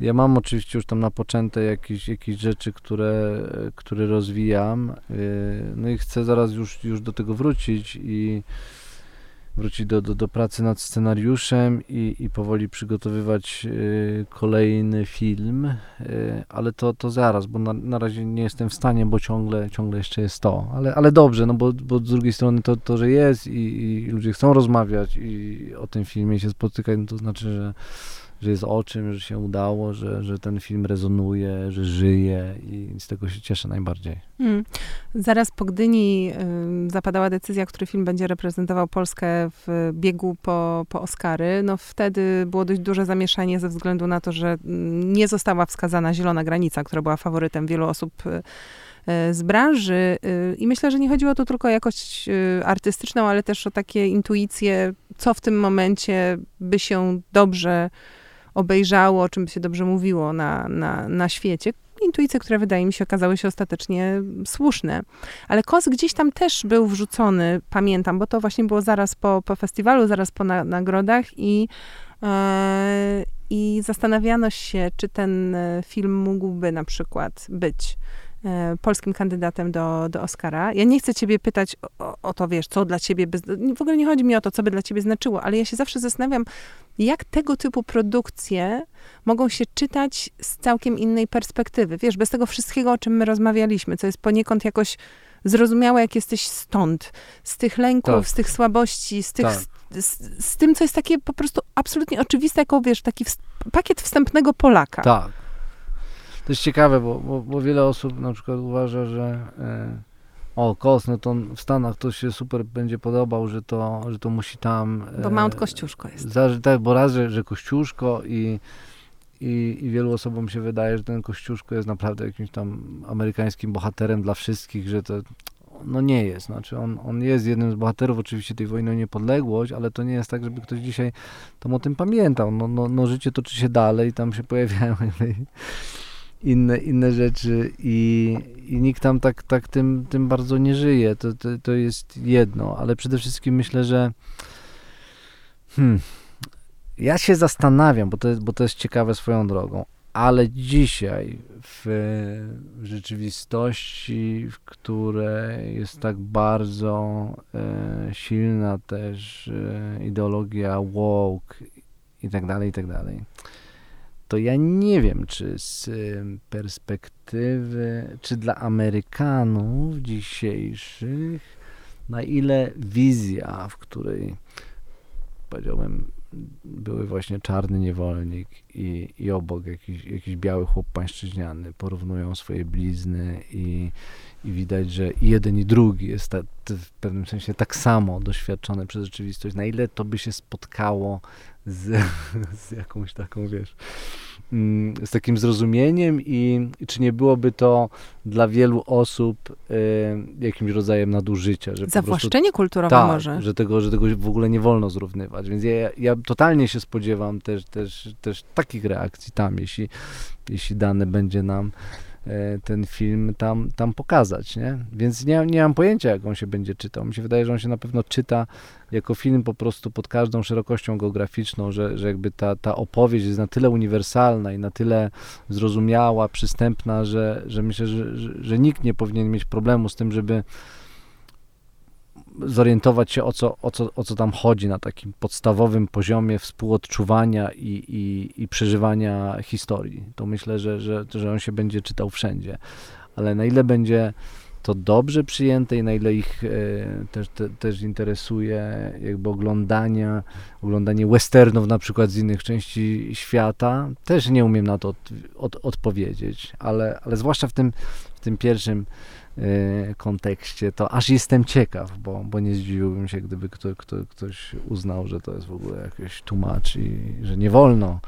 Ja mam oczywiście już tam napoczęte jakieś, jakieś rzeczy, które, które rozwijam, no i chcę zaraz już, już do tego wrócić i wrócić do, do, do pracy nad scenariuszem i, i powoli przygotowywać y, kolejny film, y, ale to, to zaraz, bo na, na razie nie jestem w stanie, bo ciągle, ciągle jeszcze jest to, ale, ale dobrze, no bo, bo z drugiej strony to, to że jest i, i ludzie chcą rozmawiać i o tym filmie się spotykać, no to znaczy, że że jest o czym, że się udało, że, że ten film rezonuje, że żyje i z tego się cieszę najbardziej. Hmm. Zaraz po Gdyni y, zapadała decyzja, który film będzie reprezentował Polskę w biegu po, po Oscary. No wtedy było dość duże zamieszanie ze względu na to, że nie została wskazana zielona granica, która była faworytem wielu osób y, z branży. Y, I myślę, że nie chodziło tu tylko o jakość y, artystyczną, ale też o takie intuicje, co w tym momencie by się dobrze obejrzało, o czym by się dobrze mówiło na, na, na świecie. Intuicje, które wydaje mi się okazały się ostatecznie słuszne. Ale Kos gdzieś tam też był wrzucony, pamiętam, bo to właśnie było zaraz po, po festiwalu, zaraz po na, nagrodach i, e, i zastanawiano się, czy ten e, film mógłby na przykład być polskim kandydatem do, do Oscara. Ja nie chcę ciebie pytać o, o, to, wiesz, co dla ciebie, w ogóle nie chodzi mi o to, co by dla ciebie znaczyło, ale ja się zawsze zastanawiam, jak tego typu produkcje mogą się czytać z całkiem innej perspektywy. Wiesz, bez tego wszystkiego, o czym my rozmawialiśmy, co jest poniekąd jakoś zrozumiałe, jak jesteś stąd, z tych lęków, tak. z tych słabości, z, tych, tak. z, z, tym, co jest takie po prostu absolutnie oczywiste, jako, wiesz, taki w, pakiet wstępnego Polaka. Tak to jest ciekawe, bo, bo, bo wiele osób na przykład uważa, że e, o, Kos, no to w Stanach to się super będzie podobał, że to, że to musi tam... Bo Mount Kościuszko jest. Za, tak, bo raz, że, że Kościuszko i, i, i wielu osobom się wydaje, że ten Kościuszko jest naprawdę jakimś tam amerykańskim bohaterem dla wszystkich, że to no nie jest. Znaczy on, on jest jednym z bohaterów oczywiście tej wojny o niepodległość, ale to nie jest tak, żeby ktoś dzisiaj tam o tym pamiętał. No, no, no życie toczy się dalej, tam się pojawiają inne, inne rzeczy i, i nikt tam tak, tak tym, tym bardzo nie żyje. To, to, to jest jedno, ale przede wszystkim myślę, że hmm, ja się zastanawiam, bo to, bo to jest ciekawe swoją drogą, ale dzisiaj w, w rzeczywistości, w której jest tak bardzo e, silna też e, ideologia woke i tak dalej, i tak dalej, to ja nie wiem, czy z perspektywy, czy dla Amerykanów dzisiejszych, na ile wizja, w której powiedziałbym były właśnie czarny niewolnik i, i obok jakiś, jakiś biały chłop pańszczyźniany, porównują swoje blizny i, i widać, że i jeden i drugi jest ta, w pewnym sensie tak samo doświadczony przez rzeczywistość. Na ile to by się spotkało z, z jakąś taką, wiesz, mm, z takim zrozumieniem i, i czy nie byłoby to dla wielu osób y, jakimś rodzajem nadużycia. Że Zawłaszczenie prostu, kulturowe tak, może. Że tego, że tego w ogóle nie wolno zrównywać. Więc ja, ja totalnie się spodziewam też, też, też takich reakcji tam, jeśli, jeśli dane będzie nam ten film tam, tam pokazać, nie? Więc nie, nie mam pojęcia, jak on się będzie czytał. Mi się wydaje, że on się na pewno czyta jako film po prostu pod każdą szerokością geograficzną, że, że jakby ta, ta opowieść jest na tyle uniwersalna i na tyle zrozumiała, przystępna, że, że myślę, że, że, że nikt nie powinien mieć problemu z tym, żeby zorientować się, o co, o, co, o co tam chodzi na takim podstawowym poziomie współodczuwania i, i, i przeżywania historii. To myślę, że, że, że on się będzie czytał wszędzie. Ale na ile będzie to dobrze przyjęte i na ile ich e, też, te, też interesuje jakby oglądania, oglądanie westernów na przykład z innych części świata, też nie umiem na to od, od, odpowiedzieć, ale, ale zwłaszcza w tym, w tym pierwszym kontekście, to aż jestem ciekaw, bo, bo nie zdziwiłbym się, gdyby kto, kto, ktoś uznał, że to jest w ogóle jakiś tłumacz i że nie wolno,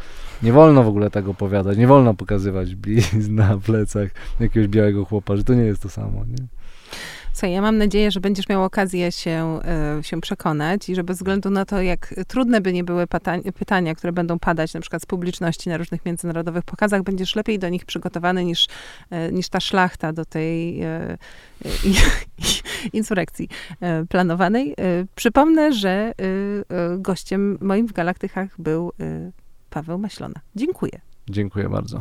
nie wolno w ogóle tak opowiadać, nie wolno pokazywać blizn na plecach jakiegoś białego chłopa, że to nie jest to samo, nie? Co, ja mam nadzieję, że będziesz miał okazję się, e, się przekonać i że bez względu na to, jak trudne by nie były pytania, które będą padać na przykład z publiczności na różnych międzynarodowych pokazach, będziesz lepiej do nich przygotowany niż, e, niż ta szlachta do tej e, insurrekcji planowanej. Przypomnę, że gościem moim w Galaktykach był Paweł Maślona. Dziękuję. Dziękuję bardzo.